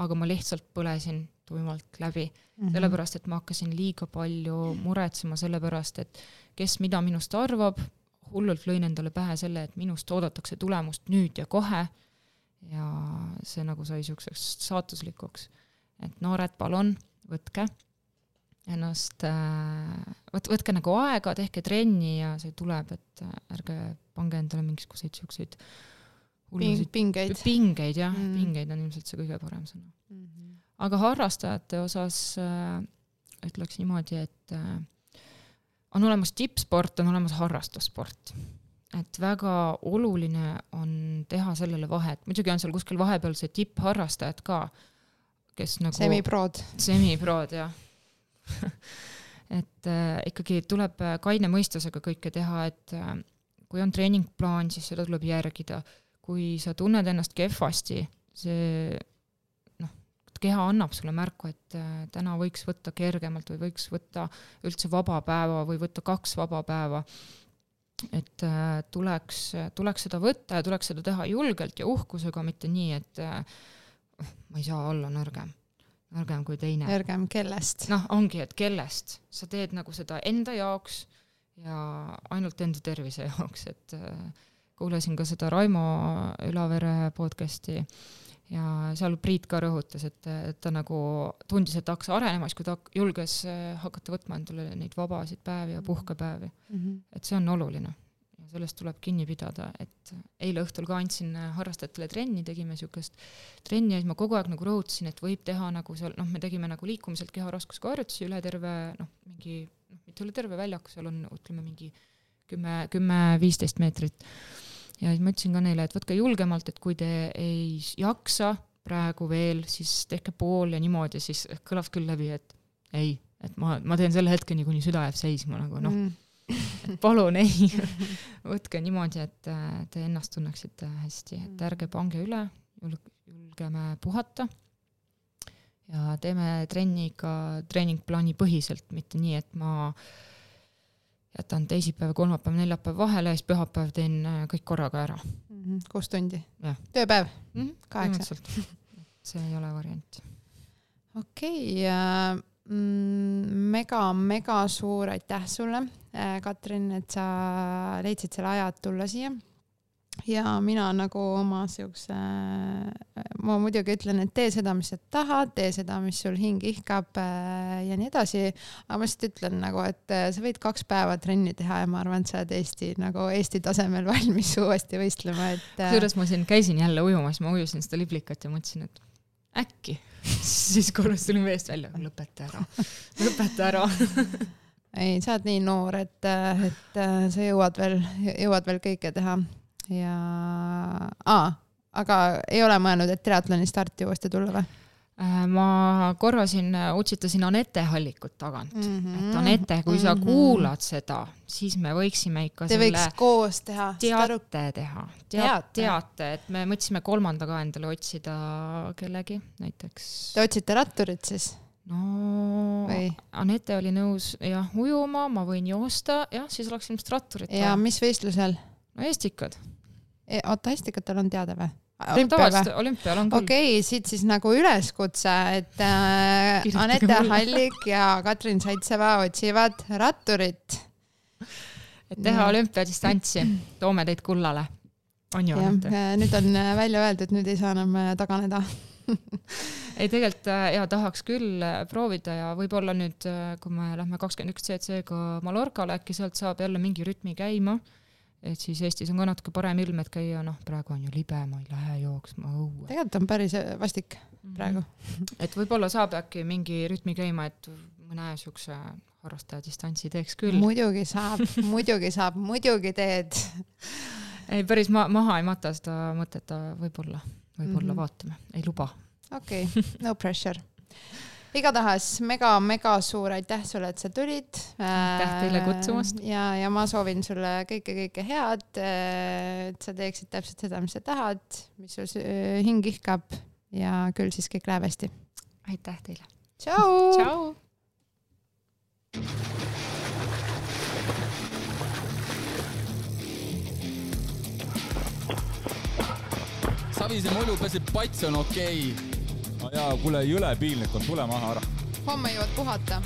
aga ma lihtsalt põlesin tuimalt läbi mm, -hmm. sellepärast et ma hakkasin liiga palju muretsema selle pärast, et kes mida minust arvab, hullult lõin endale pähe selle, et minust oodatakse tulemust nüüd ja kohe ja see nagu sai niisuguseks saatuslikuks. et noored, palun, võtke ennast, äh, võt-, võtke nagu aega, tehke trenni ja see tuleb, et äh, ärge pange endale mingisuguseid siukseid hullusid pingeid, pingeid jah mm., pingeid on ilmselt see kõige parem sõna mm. -hmm. aga harrastajate osas äh, ütleks niimoodi, et äh, on olemas tippsport, on olemas harrastussport. et väga oluline on teha sellele vahet, muidugi on seal kuskil vahepeal see tippharrastajad ka, kes nagu semiprod. semiprod jah et äh, ikkagi tuleb äh, kaine mõistusega kõike teha, et äh, kui on treeningplaan, siis seda tuleb järgida. kui sa tunned ennast kehvasti, see noh, keha annab sulle märku, et äh, täna võiks võtta kergemalt või võiks võtta üldse vaba päeva või võtta kaks vaba päeva. et äh, tuleks, tuleks seda võtta ja tuleks seda teha julgelt ja uhkusega, mitte nii, et äh, ma ei saa olla nõrgem nõrgem kui teine. nõrgem kellest? noh, ongi, et kellest, sa teed nagu seda enda jaoks ja ainult enda tervise jaoks, et äh, kuulasin ka seda Raimo Ülavere podcast'i ja seal Priit ka rõhutas, et, et ta nagu tundis, et hakkas arenema siis, kui ta julges äh, hakata võtma endale neid vabasid päevi ja puhkepäevi mm. -hmm. et see on oluline sellest tuleb kinni pidada, et eile õhtul ka andsin harrastajatele trenni, tegime niisugust trenni ja siis ma kogu aeg nagu rõhutasin, et võib teha nagu seal, noh, me tegime nagu liikumiselt keharaskusega harjutusi üle terve noh, mingi noh, mitte üle terve väljaku, seal on ütleme mingi kümme, kümme-viisteist meetrit. ja siis ma ütlesin ka neile, et võtke julgemalt, et kui te ei jaksa praegu veel, siis tehke pool ja niimoodi, siis kõlas küll läbi, et ei, et ma, ma teen selle hetkeni, kuni süda jääb seisma nagu noh mm palun ei, võtke niimoodi, et te ennast tunneksite hästi, et ärge pange üle, julgeme puhata. ja teeme trenni ikka treeningplaani põhiselt, mitte nii, et ma jätan teisipäev, kolmapäev, neljapäev vahele ja siis pühapäev teen äh, kõik korraga ära mm. -hmm. kuus tundi? tööpäev mm? -hmm. kaheksa? see ei ole variant. okei okay, uh mm, suur aitäh sulle, äh, Katrin, et sa leidsid selle aja, et tulla siia. ja mina nagu oma siukse, äh, ma muidugi ütlen, et tee seda, mis sa tahad, tee seda, mis sul hing ihkab äh, ja nii edasi. aga ma lihtsalt ütlen nagu, et sa võid kaks päeva trenni teha ja ma arvan, et sa oled Eesti nagu Eesti tasemel valmis uuesti võistlema, et. kusjuures ma siin käisin jälle ujumas, ma ujusin seda liblikat ja mõtlesin, et äkki siis korraks tulin veest välja, lõpeta ära, lõpeta ära. Ei, sa oled nii noor, et, et sa jõuad veel, jõuad veel kõike teha. Ja ah,, aga ei ole mõelnud, et triatloni starti uuesti tulla või? Äh, ma korra siin äh, utsitasin Anette Hallikut tagant mm, -hmm. et Anette, kui mm -hmm. sa kuulad seda, siis me võiksime ikka Te selle võiks koos teha. teate teha, teate, teate, et me mõtlesime kolmanda ka endale otsida kellegi, näiteks. Te otsite ratturit siis? no Või? Anette oli nõus jah ujuma, ma võin joosta, jah, siis oleks ilmselt ratturit. ja mis võistlusel? no Estikad e,. oota, Estikatel on teada või? Tavaliselt olümpial on küll. okei okay,, siit siis nagu üleskutse, et äh, Anette Hallik ja Katrin Saitseva otsivad ratturit. et teha olümpiadistantsi, toome teid kullale. on ju, Anette? Äh, nüüd on äh, välja öeldud, nüüd ei saa enam äh, taganeda ei, tegelikult ja tahaks küll proovida ja võib-olla nüüd, kui me lähme kakskümmend üks CC-ga Mallorcale, äkki sealt saab jälle mingi rütmi käima et siis Eestis on ka natuke parem ilm, et käia, noh, praegu on ju libe, ma ei lähe jooksma õue. tegelikult on päris äh, vastik mhm. praegu mm. -hmm. et võib-olla saab äkki mingi rütmi käima, et mõne siukse harrastaja distantsi teeks küll. muidugi saab muidugi saab, muidugi teed. ei, päris ma maha ei mata seda mõtet, võib-olla, võib-olla mm -hmm. vaatame, ei luba. okei okay., no pressure igatahes mega-mega suur aitäh sulle, et sa tulid. aitäh teile kutsumast. ja, ja ma soovin sulle kõike-kõike head, et sa teeksid täpselt seda, mis sa tahad, mis sul hing ihkab ja küll siis kõik läheb hästi. aitäh teile. tšau. tšau. Savise mulju peseb pats on okei okay no jaa, kuule, jõle piinlik on, tule maha ära. homme jõuad puhata